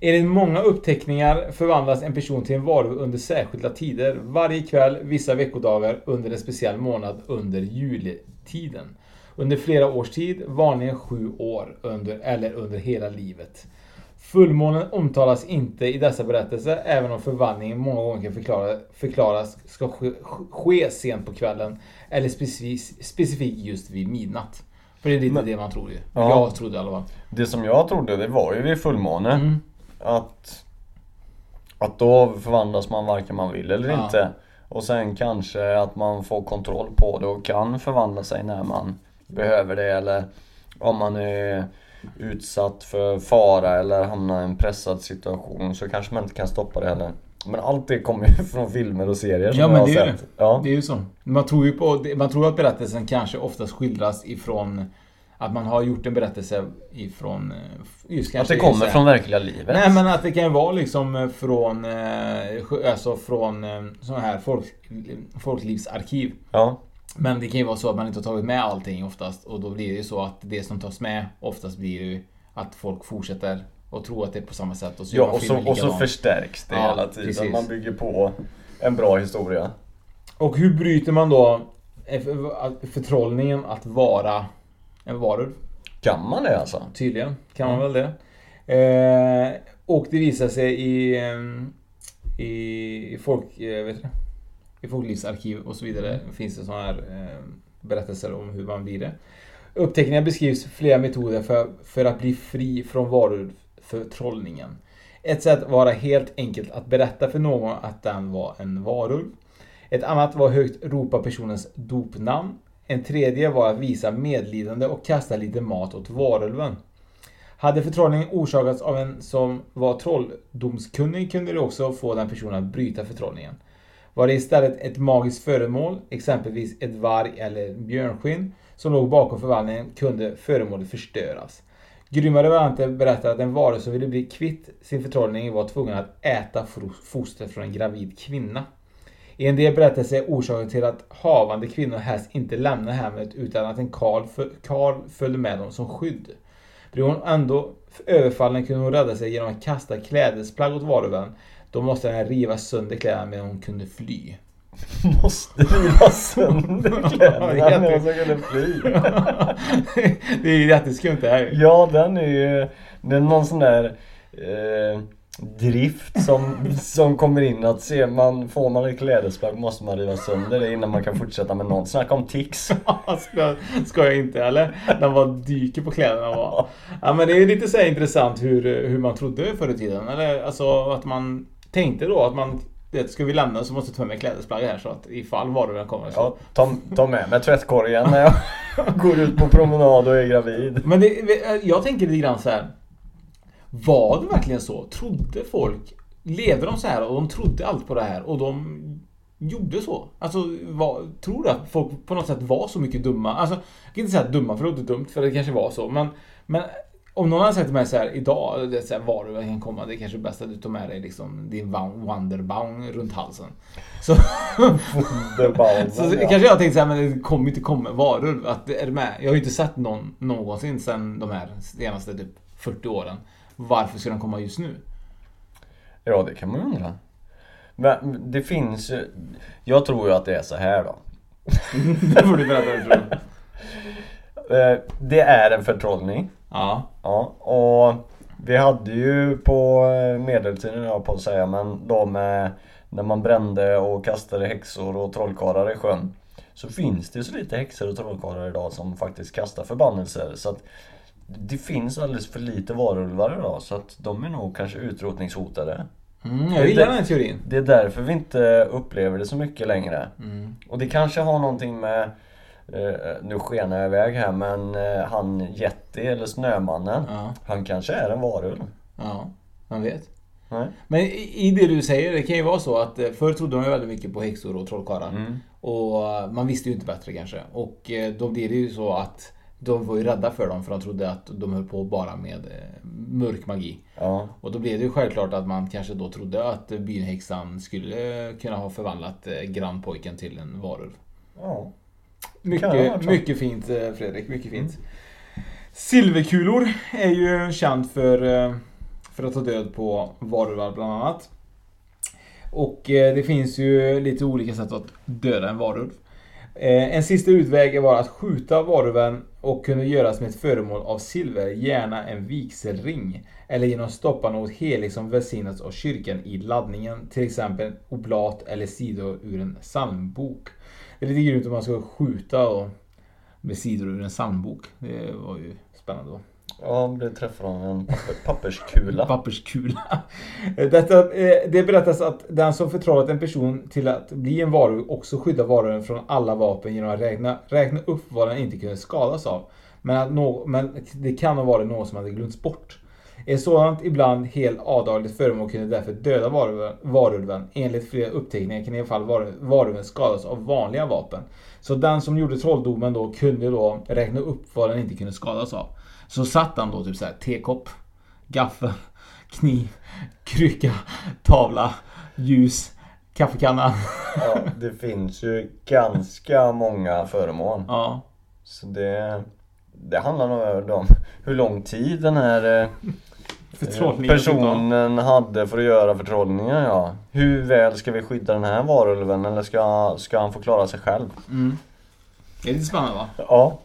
Enligt många uppteckningar förvandlas en person till en varulv under särskilda tider. Varje kväll, vissa veckodagar, under en speciell månad under juletiden. Under flera års tid, vanligen sju år, under, eller under hela livet. Fullmånen omtalas inte i dessa berättelser, även om förvandlingen många gånger kan förklara, förklaras ska ske, ske sent på kvällen, eller specifikt, specifikt just vid midnatt. För det är lite Men- det man tror ju. Ja. Jag trodde i alla fall. Det som jag trodde det var ju vid fullmåne. Mm. Att, att då förvandlas man varken man vill eller Ja. inte. Och sen kanske att man får kontroll på det och kan förvandla sig när man behöver det eller om man är utsatt för fara eller hamnar i en pressad situation så kanske man inte kan stoppa det heller. Men allt det kommer ju från filmer och serier som Ja, men jag har det är ju sett. Ja. Det är ju så. Man tror ju på, man tror att berättelsen kanske oftast skildras ifrån att man har gjort en berättelse ifrån eh, Att det kommer från verkliga livet. Nej men att det kan vara liksom eh, från eh, Alltså från sådana här folk, folklivsarkiv. Ja. Men det kan ju vara så att man inte har tagit med allting oftast och då blir det ju så att det som tas med oftast blir ju att folk fortsätter och tro att det är på samma sätt och så Ja och så, och så förstärks det Ja, hela tiden. precis. Man bygger på en bra historia. Och hur bryter man då för- förtrollningen att vara en varulv? Kan man det alltså? Tydligen kan man väl det. Eh, och det visar sig i, eh, i, folk, eh, vet du, i folklivsarkiv och så vidare. Finns det sådana här eh, berättelser om hur man blir det. Upptäckningar beskrivs flera metoder för, för att bli fri från varulvförtrollningen. Ett sätt var helt enkelt att berätta för någon att den var en varulv. Ett annat var högt ropa personens dopnamn. En tredje var att visa medlidande och kasta lite mat åt varulven. Hade förtrollningen orsakats av en som var trolldomskunnig kunde det också få den personen att bryta förtrollningen. Var det istället ett magiskt föremål, exempelvis ett varg eller björnskinn, som låg bakom förvandlingen kunde föremålet förstöras. Grymmare varianter berättar att en varelse som ville bli kvitt sin förtrollning var tvungen att äta foster från en gravid kvinna. I en del berättelser är orsaken till att havande kvinnor helst inte lämnar hemmet utan att en karl, karl följde med dem som skydd. Blev hon ändå överfallen kunde hon rädda sig genom att kasta klädesplagg åt varulven. Då måste den riva sönder kläderna medan hon kunde fly. Måste riva sönder kläderna Ja, när jätte- jag skulle fly. det är ju jätteskumt det här. Ja, den är ju... Det är någon sån där eh, drift som, som kommer in att se man, får man ett klädesplagg måste man riva sönder det innan man kan fortsätta med något. Snacka om tics. ska, ska jag inte eller? Den bara dyker på kläderna bara. Ja men det är lite så här intressant hur, hur man trodde förr i tiden. Eller alltså att man tänkte då att man det, ska vi lämna så måste vi ta med klädesplagg här så att ifall varulven kommer så. Ja, ta, ta med mig tvättkorgen när jag går ut på promenad och är gravid. Men det, jag tänker lite grann så här. Var det verkligen så? Trodde folk? Levde de så här och de trodde allt på det här och de gjorde så? Alltså, var, tror du att folk på något sätt var så mycket dumma? Alltså, jag kan inte säga dumma för det låter dumt för det kanske var så. Men, men Om någon hade sagt till mig så här idag, det är så här, var du kan komma, det är kanske bäst att du tar med dig liksom din Wonderbaum runt halsen. Så, så ja. kanske jag tänkte så här, men det kommer inte komma varulv. Att, är med? Jag har ju inte sett någon någonsin sedan de här senaste typ 40 åren. Varför ska den komma just nu? Ja, det kan man ju undra. Men det finns ju... Jag tror ju att det är så här då. det får du berätta du tror. Eh, Det är en förtrollning. Ja. Ja, och vi hade ju på eh, medeltiden, jag på att säga, men då med när man brände och kastade häxor och trollkarlar i sjön. Så finns det ju så lite häxor och trollkarlar idag som faktiskt kastar förbannelser. Så att det finns alldeles för lite varulvar idag så att de är nog kanske utrotningshotade. Mm, jag gillar den här teorin. Det är därför vi inte upplever det så mycket längre. Mm. Och det kanske har någonting med nu skenar jag iväg här men eh, han Yeti eller Snömannen Ja. Han kanske är en varulv. Ja, man vet. Nej. Men i det du säger, det kan ju vara så att eh, förr trodde man ju väldigt mycket på häxor och trollkarlar. Mm. Och eh, man visste ju inte bättre kanske. Och eh, då blir det ju så att de var ju rädda för dem för de trodde att de höll på bara med eh, mörk magi. Ja. Och då blev det ju självklart att man kanske då trodde att eh, bynhäxan skulle eh, kunna ha förvandlat eh, grannpojken till en varulv. Ja. Mycket, mycket fint eh, Fredrik, mycket fint. Silverkulor är ju känt för, eh, för att ta död på varulvar bland annat. Och eh, det finns ju lite olika sätt att döda en varulv. En sista utväg var att skjuta varulven och kunde göras med ett föremål av silver, gärna en vigselring. Eller genom att stoppa något heligt som välsignats av kyrkan i laddningen, till exempel oblat eller sidor ur en psalmbok. Det är lite grymt om man ska skjuta och med sidor ur en psalmbok. Det var ju spännande då. Ja, blev träffad av en papper, papperskula. Papperskula. Detta, eh, det berättas att den som förtrollat en person till att bli en varulv också skyddar varulven från alla vapen genom att räkna, räkna upp vad den inte kunde skadas av. Men, att nå, men det kan ha varit något som hade glömts bort. Ett sådant ibland helt avdagligt föremål kunde därför döda varulven. varulven. Enligt flera uppteckningar kan i alla fall var- varulven skadas av vanliga vapen. Så den som gjorde trolldomen då kunde då räkna upp vad den inte kunde skadas av. Så satt han då typ så här tekopp, gaffel, kniv, krycka, tavla, ljus, kaffekanna. Ja, det finns ju ganska många föremål. Ja. Så det, det handlar nog om hur lång tid den här eh, personen hade för att göra förtrollningar ja. Hur väl ska vi skydda den här varulven eller ska, ska han få klara sig själv? Mm. Det är lite spännande va? Ja.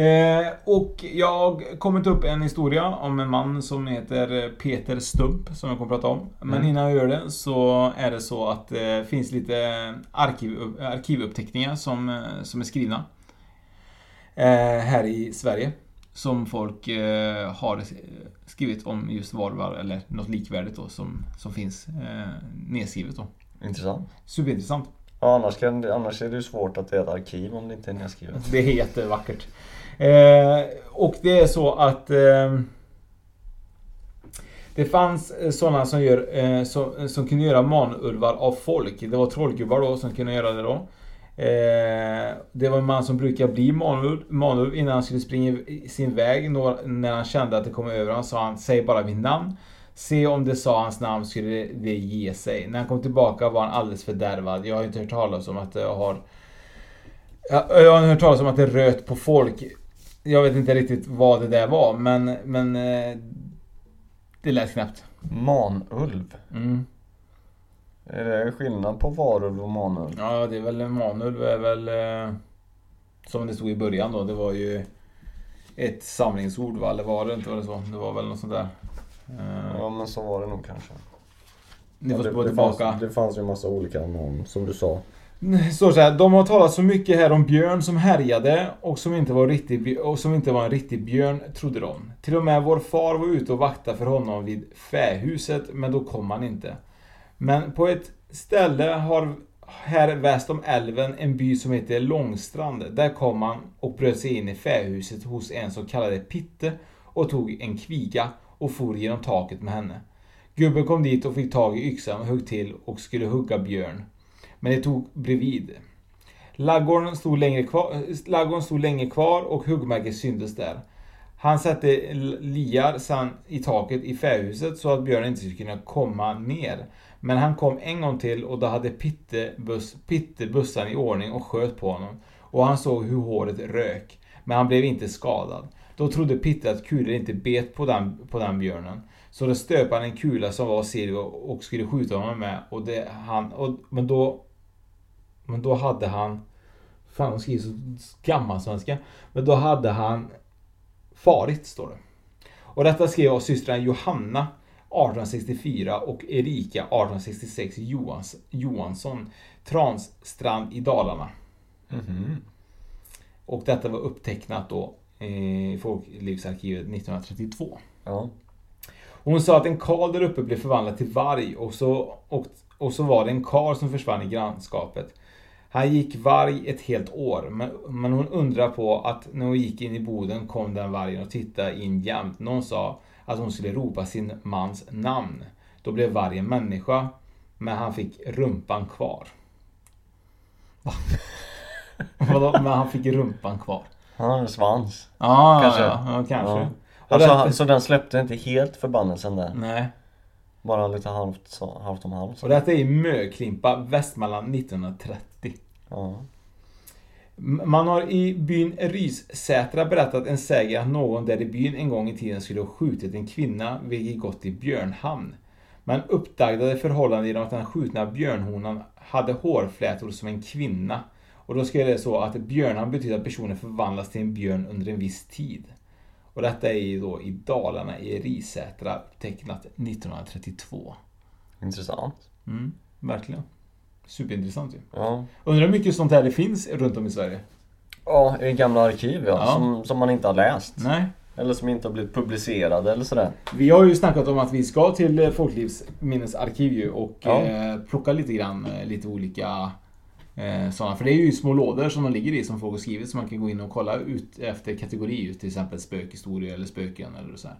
Eh, och jag kommer ta upp en historia om en man som heter Peter Stump som jag kommer att prata om. Men Mm. innan jag gör det så är det så att det finns lite arkiv, arkivuppteckningar som, eh, som är skrivna. Eh, här i Sverige. Som folk eh, har skrivit om just varulvar eller något likvärdigt då som, som finns eh, nedskrivet då. Intressant. Superintressant. Ja, annars, kan, det- annars är det ju svårt att det är ett arkiv om det inte är nedskrivet. Det är jättevackert. Eh, och det är så att eh, det fanns eh, sådana som, gör, eh, som, som kunde göra manulvar av folk. Det var trollgubbar då som kunde göra det då. Eh, det var en man som brukar bli manulv, innan han skulle springa sin väg. När han kände att det kom över honom sa han Säg bara mitt namn. Se om det sa hans namn skulle det ge sig. När han kom tillbaka var han alldeles fördärvad. Jag har inte hört talas om att jag har jag, jag har hört talas om att det röt på folk. Jag vet inte riktigt vad det där var men, men eh, det lät knappt. Manulv. Mm. Är det skillnad på varulv och manulv? Ja, det är väl en manulv är väl eh, som det stod i början då. Det var ju ett samlingsord va? Eller var det inte var det så? Det var väl något sånt där. Eh, Ja men så var det nog kanske. Ni får Ja, det, tillbaka. fanns, det fanns ju massa olika namn som du sa. står så här, de har talat så mycket här om björn som härjade och som inte var, riktig, och som inte var en riktig björn, trodde de. Till och med vår far var ute och vaktade för honom vid fähuset, men då kom han inte. Men på ett ställe har här väst om älven en by som heter Långstrand. Där kom han och bröt sig in i fähuset hos en som kallade Pitte och tog en kviga och for genom taket med henne. Gubben kom dit och fick tag i yxan och högg till och skulle hugga björn. Men det tog bredvid. Laggården stod, länge kvar, laggården stod länge kvar och huggmärket syntes där. Han satte liar sen i taket i fähuset så att björnen inte skulle kunna komma ner. Men han kom en gång till och då hade Pitte, buss, Pitte bussan i ordning och sköt på honom. Och han såg hur håret rök. Men han blev inte skadad. Då trodde Pitte att kulor inte bet på den, på den björnen. Så då stöp han en kula som var silver och skulle skjuta honom med. Och det, han, och, men då... Men då hade han... Fan, de skriver så gammalsvenska. Men då hade han farit, står det. Och detta skrev av systrarna Johanna 1864 och Erika 1866 Johans, Johansson Transtrand i Dalarna. Mm -hmm. Och detta var upptecknat då i Folklivsarkivet 1932. Ja. Hon sa att en karl där uppe blev förvandlad till varg och så, och, och så var det en karl som försvann i grannskapet. Han gick varg ett helt år, men, men hon undrar på att när hon gick in i boden kom den vargen och tittade in jämt. Någon sa att hon skulle ropa sin mans namn. Då blev vargen människa, men han fick rumpan kvar. Vadå, men han fick rumpan kvar? Han har en svans. Ah, kanske. Ja, ja kanske. Ja. Alltså, detta... Så den släppte inte helt förbannelsen där? Nej. Bara lite halvt, halvt om halvt. Och detta är i Möklimpa, Västmanland 1930. Ja. Man har i byn Ryssätra berättat en säger att någon där i byn en gång i tiden skulle ha skjutit en kvinna vilket gått i björnhamn. Man uppdagade förhållandet genom att den skjutna björnhonan hade hårflätor som en kvinna. Och då skulle det så att björnhamn betyder att personen förvandlas till en björn under en viss tid. Och detta är ju då i Dalarna i Risätra tecknat 1932. Intressant. Mm, verkligen. Superintressant ju. Ja. Undrar hur mycket sånt här det finns runt om i Sverige? Ja, i gamla arkiv ja. ja. Som, som man inte har läst. Nej. Eller som inte har blivit publicerade eller sådär. Vi har ju snackat om att vi ska till eh, Folklivsminnesarkiv ju och ja. eh, plocka lite grann, eh, lite olika eh, sådana. För det är ju små lådor som de ligger i som folk har skrivit som man kan gå in och kolla ut efter kategori. Till exempel spökhistoria eller spöken eller så här.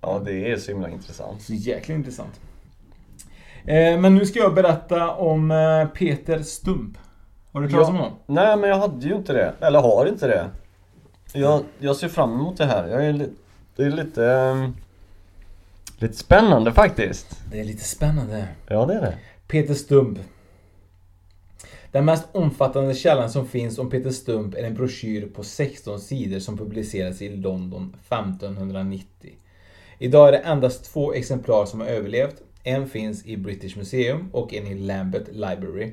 Ja, det är så himla intressant. Så jäkla intressant. Eh, men nu ska jag berätta om eh, Peter Stump. Har du talat om honom? Nej, men jag hade ju inte det. Eller har inte det. Jag, jag ser fram emot det här. Jag är li det är lite... Um, lite spännande faktiskt. Det är lite spännande. Ja, det är det. Peter Stump. Den mest omfattande källan som finns om Peter Stump är en broschyr på 16 sidor som publicerades i London 1590. Idag är det endast två exemplar som har överlevt en finns i British Museum och en i Lambeth Library.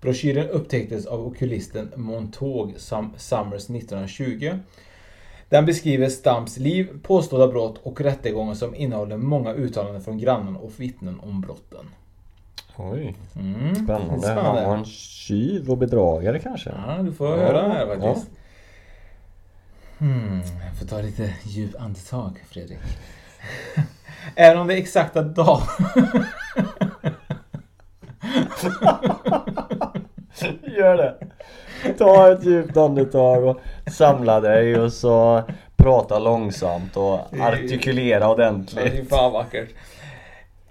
Broschyren upptäcktes av okulisten Montague Summers 1920. Den beskriver Stamps liv, påstådda brott och rättegångar som innehåller många uttalanden från grannen och vittnen om brotten. Oj, mm, spännande. spännande. Han var en tjuv och bedragare kanske? Ja, du får ja. höra här faktiskt. Ja. Hmm, jag får ta lite djup andetag, Fredrik. Även om det exakta dag... Gör det. Ta ett djupt andetag och samla dig och så prata långsamt och artikulera ordentligt. Det är fan vackert.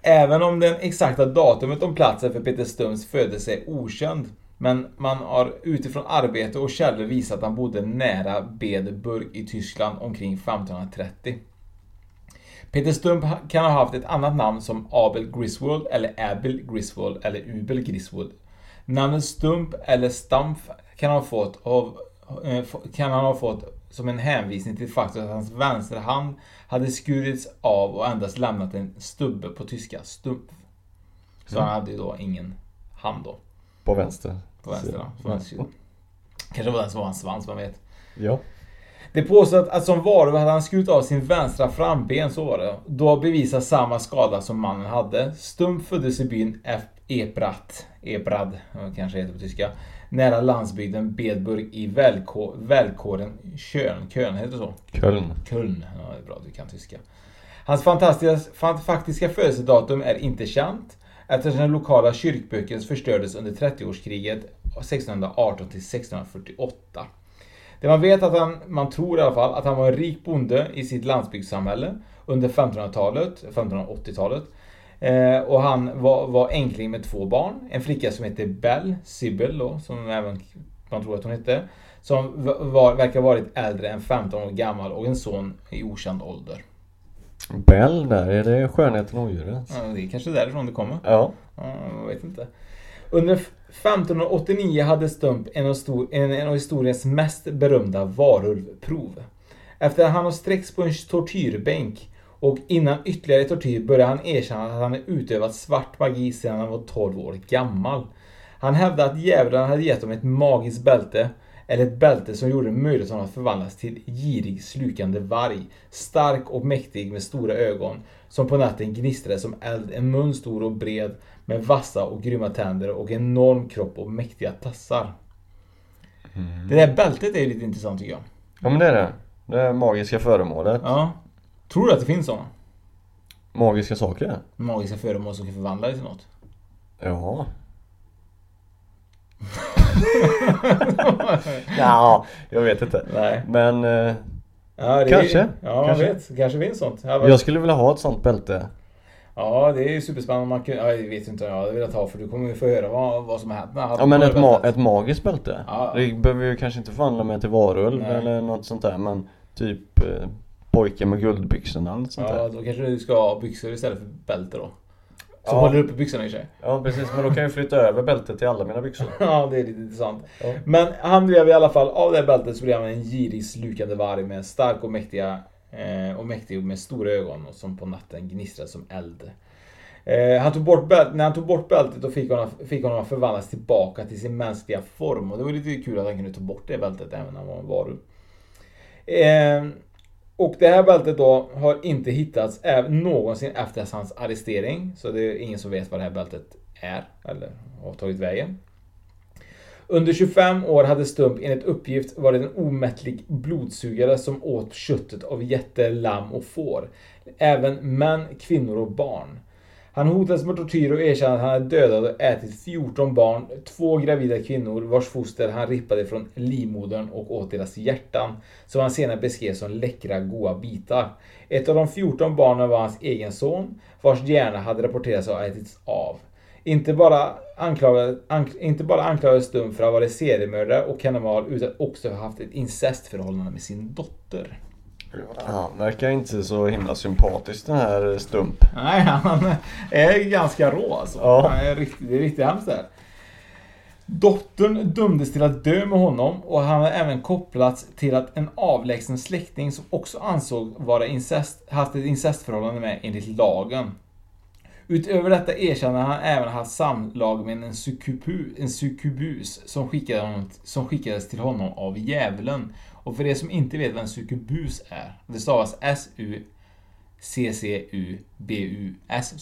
Även om den exakta datumet om platsen för Peter Stums födelse är okänd. Men man har utifrån arbete och källor visat att han bodde nära Bedburg i Tyskland omkring 1530. Peter Stump kan ha haft ett annat namn som Abel Griswold eller Abel Griswold eller Ubel Griswold. Namnet Stump eller Stampf kan han ha fått, av, eh, kan han ha fått som en hänvisning till faktum att hans vänsterhand hade skurits av och endast lämnat en stubbe på tyska, Stump. Så mm. han hade ju då ingen hand då. På vänster? På vänster, ja. Kanske var den som var hans svans, man vet. Ja. Det påstås att som varulv hade han skurit av sin vänstra framben, så var det. Då bevisar samma skada som mannen hade. Stump föddes i byn Eprat, Ebrad, kanske heter på tyska, nära landsbygden Bedburg i välkå, välkåren Köln. Köln, heter det så? Köln. Köln, ja det är bra du kan tyska. Hans fantastiska, faktiska födelsedatum är inte känt eftersom den lokala kyrkböcken förstördes under 30-årskriget 1618 till 1648. Det man vet att han, man tror i alla fall, att han var en rik bonde i sitt landsbygdssamhälle under 1500-talet, 1580-talet. Eh, och han var, var enkling med två barn. En flicka som heter Bell, Sibyl då, som även man tror att hon hette. Som var, verkar varit äldre än 15 år gammal och en son i okänd ålder. Bell där, är det skönheten och odjuret? Ja, det är kanske därifrån det kommer. Ja. ja jag vet inte. Under 1589 hade Stump en av, stor, en, en av historiens mest berömda varulvprov. Efter att han har sträckts på en tortyrbänk och innan ytterligare tortyr började han erkänna att han utövat svart magi sedan han var 12 år gammal. Han hävdade att djävulen hade gett honom ett magiskt bälte eller ett bälte som gjorde det möjligt för honom att förvandlas till girig slukande varg. Stark och mäktig med stora ögon som på natten gnistrade som eld. En mun stor och bred med vassa och grymma tänder och enorm kropp och mäktiga tassar. Mm. Det där bältet är ju lite intressant tycker jag. Ja men det är det. Det magiska föremålet. Ja. Tror du att det finns sådana? Magiska saker? Magiska föremål som kan förvandla dig till något? Ja. ja, jag vet inte. Nej. Men eh, ja, kanske. Är, ja, kanske. vet. Kanske finns sånt. Jag, jag skulle vilja ha ett sånt bälte. Ja, det är ju superspännande. Man kan, ja, jag vet inte vad jag hade velat ha för du kommer ju få höra vad, vad som har hänt. Ja men ett, ma ett magiskt bälte. Ja. Det behöver ju kanske inte förvandla mig till varulv eller något sånt där men typ eh, pojken med guldbyxorna eller sånt ja, där. Ja, då kanske du ska ha byxor istället för bälte då. Så ja. håller uppe byxorna i sig. Ja precis, men då kan jag flytta över bältet till alla mina byxor. ja, det är lite intressant. Ja. Men han blev i alla fall, av det här bältet så blev han en girig slukande varg med stark och mäktiga Eh, och mäktig med stora ögon och som på natten gnistrade som eld. Eh, han tog bort bält, när han tog bort bältet då fick honom, fick honom att förvandlas tillbaka till sin mänskliga form. Och det var lite kul att han kunde ta bort det bältet även när han var en varulv. Eh, och det här bältet då har inte hittats någonsin efter hans arrestering. Så det är ingen som vet vad det här bältet är eller har tagit vägen. Under 25 år hade Stump enligt uppgift varit en omättlig blodsugare som åt köttet av jätte, lamm och får. Även män, kvinnor och barn. Han hotades med tortyr och erkände att han hade dödat och ätit 14 barn, två gravida kvinnor vars foster han rippade från livmodern och åt deras hjärtan, som han senare beskrev som läckra, goda bitar. Ett av de 14 barnen var hans egen son, vars hjärna hade rapporterats ha ätits av. Inte bara, anklagade, ank, inte bara anklagades Stum för att ha varit seriemördare och kannimal utan också haft ett incestförhållande med sin dotter. Han verkar inte så himla sympatisk den här Stump. Nej, han är ganska rå alltså. Ja. Han är riktigt, det är riktigt hemskt där. Dottern dömdes till att dö med honom och han har även kopplats till att en avlägsen släkting som också ansåg vara incest, haft ett incestförhållande med enligt lagen. Utöver detta erkänner han även haft samlag med en, sukubu, en sukubus som, skickade honom, som skickades till honom av djävulen. Och för er som inte vet vad en sukubus är, det stavas S-U C-C-U-B-U-S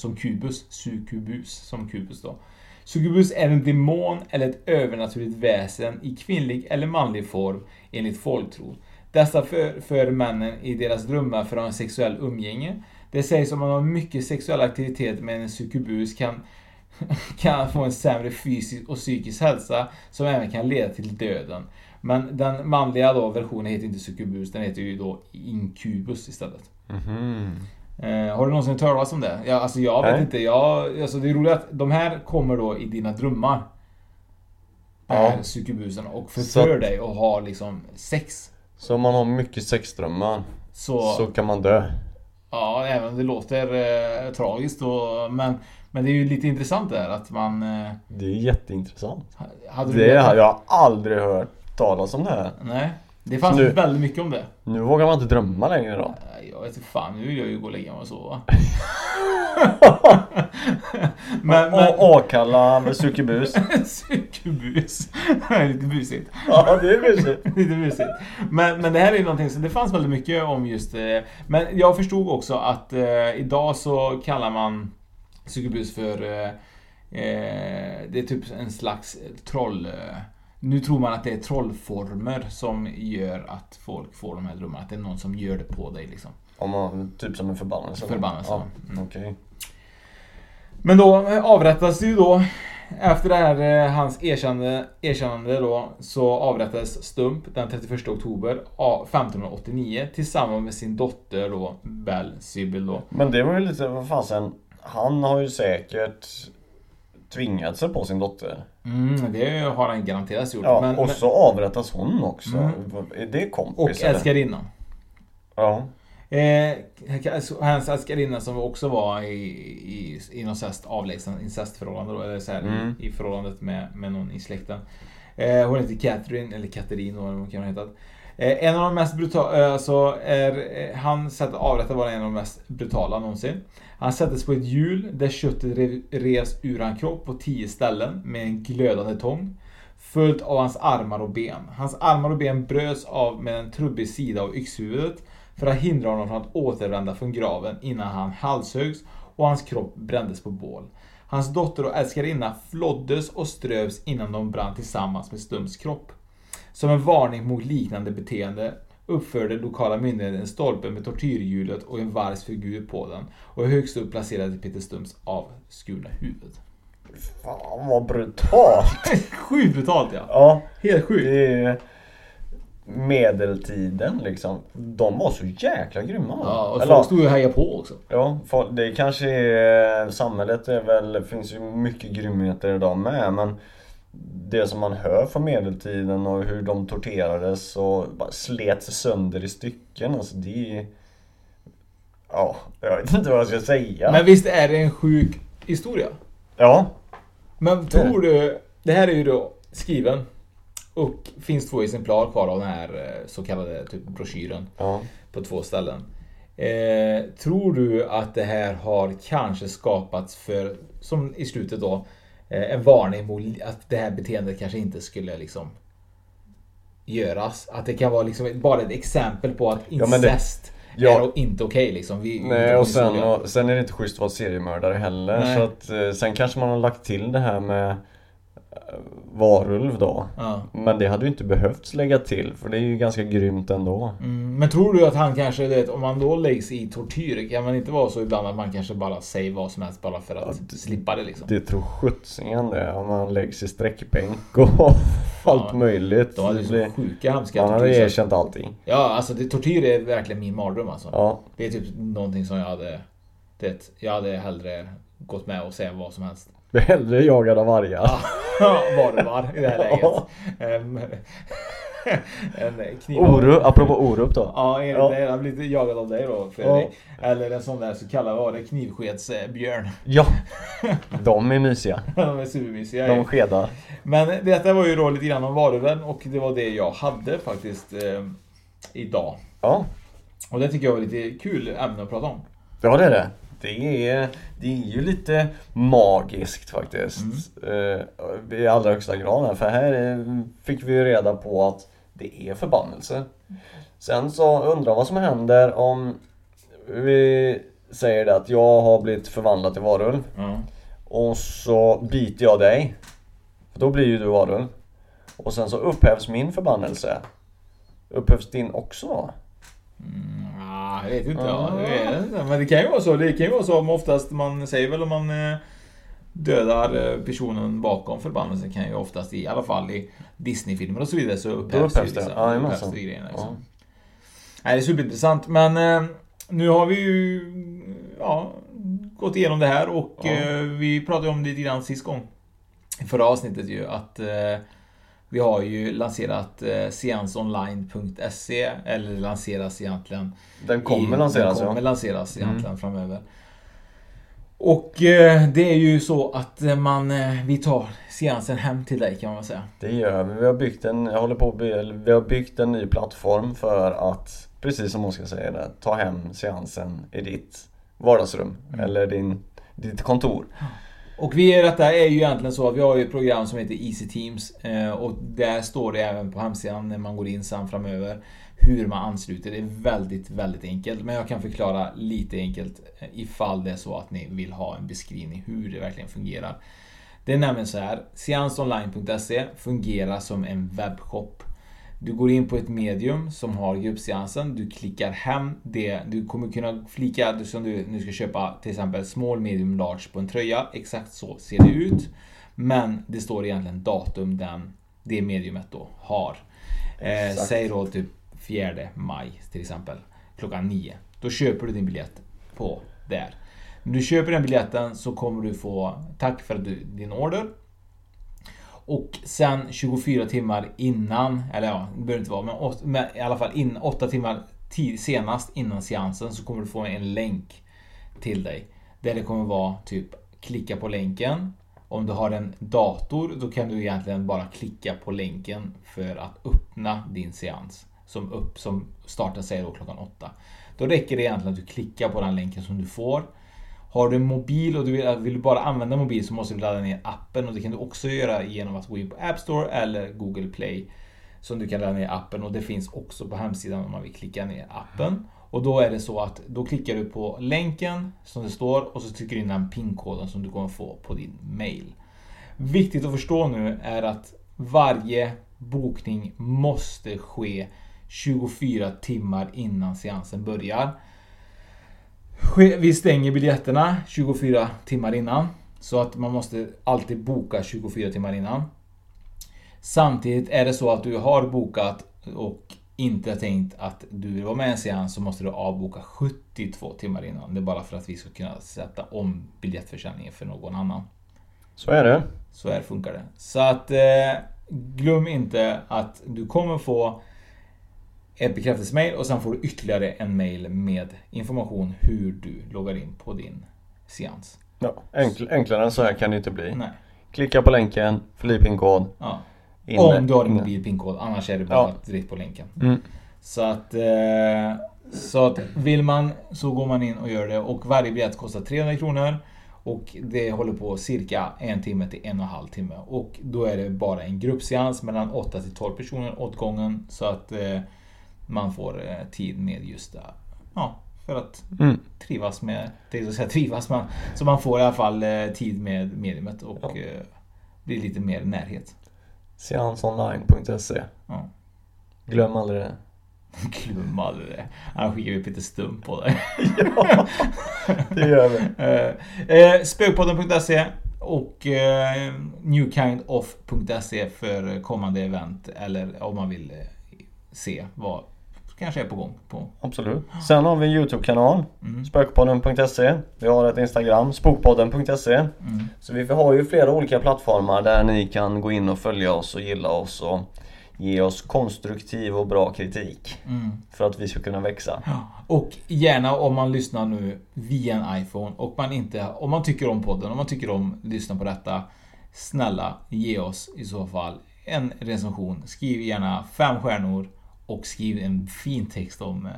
som kubus, sukubus som kubus då. Sukubus är en demon eller ett övernaturligt väsen i kvinnlig eller manlig form enligt folktro. Dessa för, för männen i deras drömmar för att ha en sexuell umgänge. Det sägs om man har mycket sexuell aktivitet med en sukubus kan, kan få en sämre fysisk och psykisk hälsa som även kan leda till döden. Men den manliga då versionen heter inte sukubus, den heter ju då inkubus istället. Mm -hmm. eh, har du någonsin hört talas om det? Ja, alltså jag vet Nej. inte. Jag, alltså det är roligt att de här kommer då i dina drömmar. Ja. sukubusen och förför att, dig och har liksom sex. Så om man har mycket sexdrömmar så, så kan man dö? Ja, även om det låter eh, tragiskt och, men, men det är ju lite intressant det här att man... Eh, det är jätteintressant. Hade det har jag aldrig hört talas om det här. Nej. Det fanns nu, väldigt mycket om det. Nu vågar man inte drömma längre då. Jag vet inte fan, nu vill jag ju gå och lägga mig och sova. men, men... Åkalla med sukubus. sukubus. lite busigt. Ja, det är busigt. lite busigt. Men, men det här är ju någonting, så det fanns väldigt mycket om just det. Men jag förstod också att eh, idag så kallar man sukubus för eh, eh, det är typ en slags troll... Eh, nu tror man att det är trollformer som gör att folk får de här drömmarna. Att det är någon som gör det på dig liksom. Om man, typ som en förbannelse? Förbannelse. Ja, mm. Okay. Men då avrättas ju då efter det här, eh, hans erkännande, erkännande då, så avrättades Stump den 31 oktober 1589 tillsammans med sin dotter då, Bell Sybil då. Men det var ju lite, vad fasen, han har ju säkert tvingat sig på sin dotter. Mm, det har han garanterat gjort. Ja, men, och så avrättas hon också. Mm. Är det kompis? och älskarinnan. Ja. Eh, hans älskarinna som också var i, i, i något sånt här avlägsen incestförhållande då, eller så här, Mm. i, förhållandet med, med någon i släkten. Eh, hon heter Catherine, eller Katerin vad hon kan ha hetat. Eh, en av de mest brutala, eh, alltså är, eh, han sätt att avrätta var en av de mest brutala någonsin. Han sattes på ett hjul där köttet rev- revs ur hans kropp på tio ställen med en glödande tång. Följt av hans armar och ben. Hans armar och ben bröts av med en trubbig sida av yxhuvudet för att hindra honom från att återvända från graven innan han halshöggs och hans kropp brändes på bål. Hans dotter och älskarinna flåddes och strövs innan de brann tillsammans med Stums kropp. Som en varning mot liknande beteende uppförde lokala myndigheter en stolpe med tortyrhjulet och en vargs figur på den och högst upp placerade Peter Stums avskurna huvud. Fan vad brutalt! Sjukt brutalt ja! Ja, Helt sjukt! det medeltiden liksom. De var så jäkla grymma. Ja, och Eller, folk stod ju och hejade på också. ja, det kanske är, samhället är väl, finns ju mycket grymheter idag med men det som man hör från medeltiden och hur de torterades och bara slets sönder i stycken. Alltså det är... Ja, jag vet inte vad jag ska säga. Men visst är det en sjuk historia? Ja, Men tror du, det här är ju då skriven och finns två exemplar kvar av den här eh, så kallade typ broschyren ja. på två ställen. Eh, tror du att det här har kanske skapats för, som i slutet då, eh, en varning mot att det här beteendet kanske inte skulle liksom göras? Att det kan vara liksom bara ett exempel på att Ja, men det- incest ja. är inte okej liksom. Vi, Nej och sen, och sen är det inte schysst att vara seriemördare heller. Nej. Så att, eh, sen kanske man har lagt till det här med varulv då. Ja. Men det hade ju inte behövts lägga till för det är ju ganska grymt ändå. Mm, men tror du att han kanske, det, om man då läggs i tortyr, kan man inte vara så ibland att man kanske bara säger vad som helst bara för att slippa det liksom? Det tror sjuttsingen det om man läggs i sträckbänk och allt möjligt. De hade ju Det så blir- sjuka hemska Han hade erkänt allting. Ja, alltså det, tortyr är verkligen min mardröm alltså. Ja. Det är typ någonting som jag hade... Det, jag hade hellre gått med och säga vad som helst. Är hellre jagad av vargar. var det var i det här läget. Ehm, en kniv... Orup, apropå Orup då. Ja, enligt Ja. dig. Han blir jagad av dig då Fredrik. Eller en sån där så kallad, vad det? Knivskedsbjörn. Ja, de är mysiga. De är supermysiga. De skedar. Men detta var ju då lite grann om varulven och det var det jag hade faktiskt eh, idag. Ja, Och det tycker jag var lite kul ämne att prata om. ja det är det. Det är, det är ju lite magiskt faktiskt. Eh, I allra högsta grad. här. För här fick vi ju reda på att det är förbannelse. Sen så undrar vad som händer om vi säger det att jag har blivit förvandlad till varulv. Ja. Och så biter jag dig. Då blir ju du varulv. Och sen så upphävs min förbannelse. Upphävs din också då? Jag vet inte. Ja, jag vet inte. Men det kan ju vara så. Det kan ju vara så om oftast man säger väl om man eh, dödar eh, personen bakom förbannelsen kan ju oftast i alla fall i Disney-filmer och så vidare så upphävs, ju det. vissa- Ja, det grejerna. Liksom. Ja. Nej, det är superintressant. Men eh, nu har vi ju ja, gått igenom det här och Ja. eh, vi pratade om det lite grann sist gång. I förra avsnittet ju att eh, vi har ju lanserat eh, seansonline.se eller lanseras egentligen Den kommer i- lanseras Den kommer ja. lanseras egentligen Mm. framöver. Och eh, det är ju så att eh, man, eh, vi tar seansen hem till dig kan man säga. Det gör vi. Vi har byggt en, jag håller på vi har byggt en ny plattform för att, precis som Oskar säger det, ta hem seansen i ditt vardagsrum. Mm. Eller din, ditt kontor. Och vi, detta är ju egentligen så att vi har ju ett program som heter Easy Teams eh, och där står det även på hemsidan när man går in sen framöver hur man ansluter. Det är väldigt, väldigt enkelt. Men jag kan förklara lite enkelt eh, ifall det är så att ni vill ha en beskrivning hur det verkligen fungerar. Det är nämligen så här. Seansonline.se fungerar som en webbshop. Du går in på ett medium som har gruppseansen. Du klickar hem det. Du kommer kunna flika, du- som du nu ska köpa till exempel small, medium, large på en tröja. Exakt så ser det ut. Men det står egentligen datum den, det mediumet då har. Eh, säg då typ 4 maj till exempel. Klockan 9. Då köper du din biljett på där. När du köper den biljetten så kommer du få tack för du, din order. Och sen 24 timmar innan, eller ja, det behöver inte vara, men, men i alla fall in, 8 timmar tid, senast innan seansen så kommer du få en länk till dig. Där det kommer vara typ klicka på länken. Om du har en dator då kan du egentligen bara klicka på länken för att öppna din seans. Som, upp, som startar sig då klockan 8. Då räcker det egentligen att du klickar på den länken som du får. Har du en mobil och du vill, vill bara använda mobil så måste du ladda ner appen och det kan du också göra genom att gå in på App Store eller Google Play. Som du kan ladda ner appen och det finns också på hemsidan om man vill klicka ner appen. Och då är det så att då klickar du på länken som det står och så trycker du in den pinkoden som du kommer få på din mail. Viktigt att förstå nu är att varje bokning måste ske 24 timmar innan seansen börjar. Vi stänger biljetterna 24 timmar innan. Så att man måste alltid boka 24 timmar innan. Samtidigt är det så att du har bokat och inte tänkt att du vill vara med en seans så måste du avboka 72 timmar innan. Det är bara för att vi ska kunna sätta om biljettförsäljningen för någon annan. Så är det. Så här funkar det. Så att eh, glöm inte att du kommer få ett bekräftelsemail och sen får du ytterligare en mail med information hur du loggar in på din seans. Ja, enkl enklare än så här kan det inte bli. Nej. Klicka på länken, fyll i pinkod. Ja. Om du har en mobil pinkod, annars är det bara ja. direkt på länken. Mm. Så att, eh, så att vill man så går man in och gör det och varje biljett kostar 300 kronor. Och det håller på cirka en timme till en och en halv timme. Och då är det bara en gruppseans mellan 8 till 12 personer åt gången. Så att eh, man får eh, tid med just det. Ja, för att mm. trivas med, det säga trivas man. Så man får i alla fall eh, tid med mediumet och ja. eh, blir lite mer närhet. Seansonline.se ja. Glöm aldrig det. Glöm aldrig det. Han skickar upp lite stum på dig. ja, det gör vi. eh, eh Spökpodden.se och eh, newkindoff.se för kommande event eller om man vill eh, se vad kanske är på gång. På. Absolut. Sen har vi en Youtube-kanal. Mm. Spökpodden.se. Vi har ett Instagram, spokpodden.se. Mm. Så vi har ju flera olika plattformar där ni kan gå in och följa oss och gilla oss och ge oss konstruktiv och bra kritik. Mm. För att vi ska kunna växa. Och gärna om man lyssnar nu via en iPhone och man inte, om man tycker om podden, om man tycker om att lyssna på detta. Snälla ge oss i så fall en recension. Skriv gärna fem stjärnor och skriv en fin text om eh,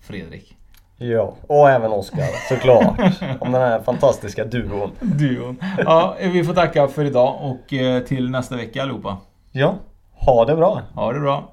Fredrik. Ja, och även Oskar såklart. om den här fantastiska duon. Duon. Ja, vi får tacka för idag och eh, till nästa vecka allihopa. Ja, ha det bra. Ha det bra.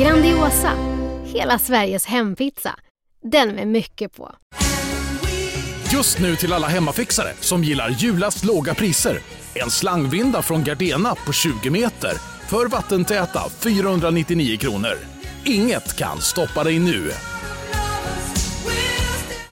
Grandiosa, hela Sveriges hempizza. Den med mycket på. Just nu till alla hemmafixare som gillar julast låga priser. En slangvinda från Gardena på 20 meter för vattentäta 499 kronor. Inget kan stoppa dig nu.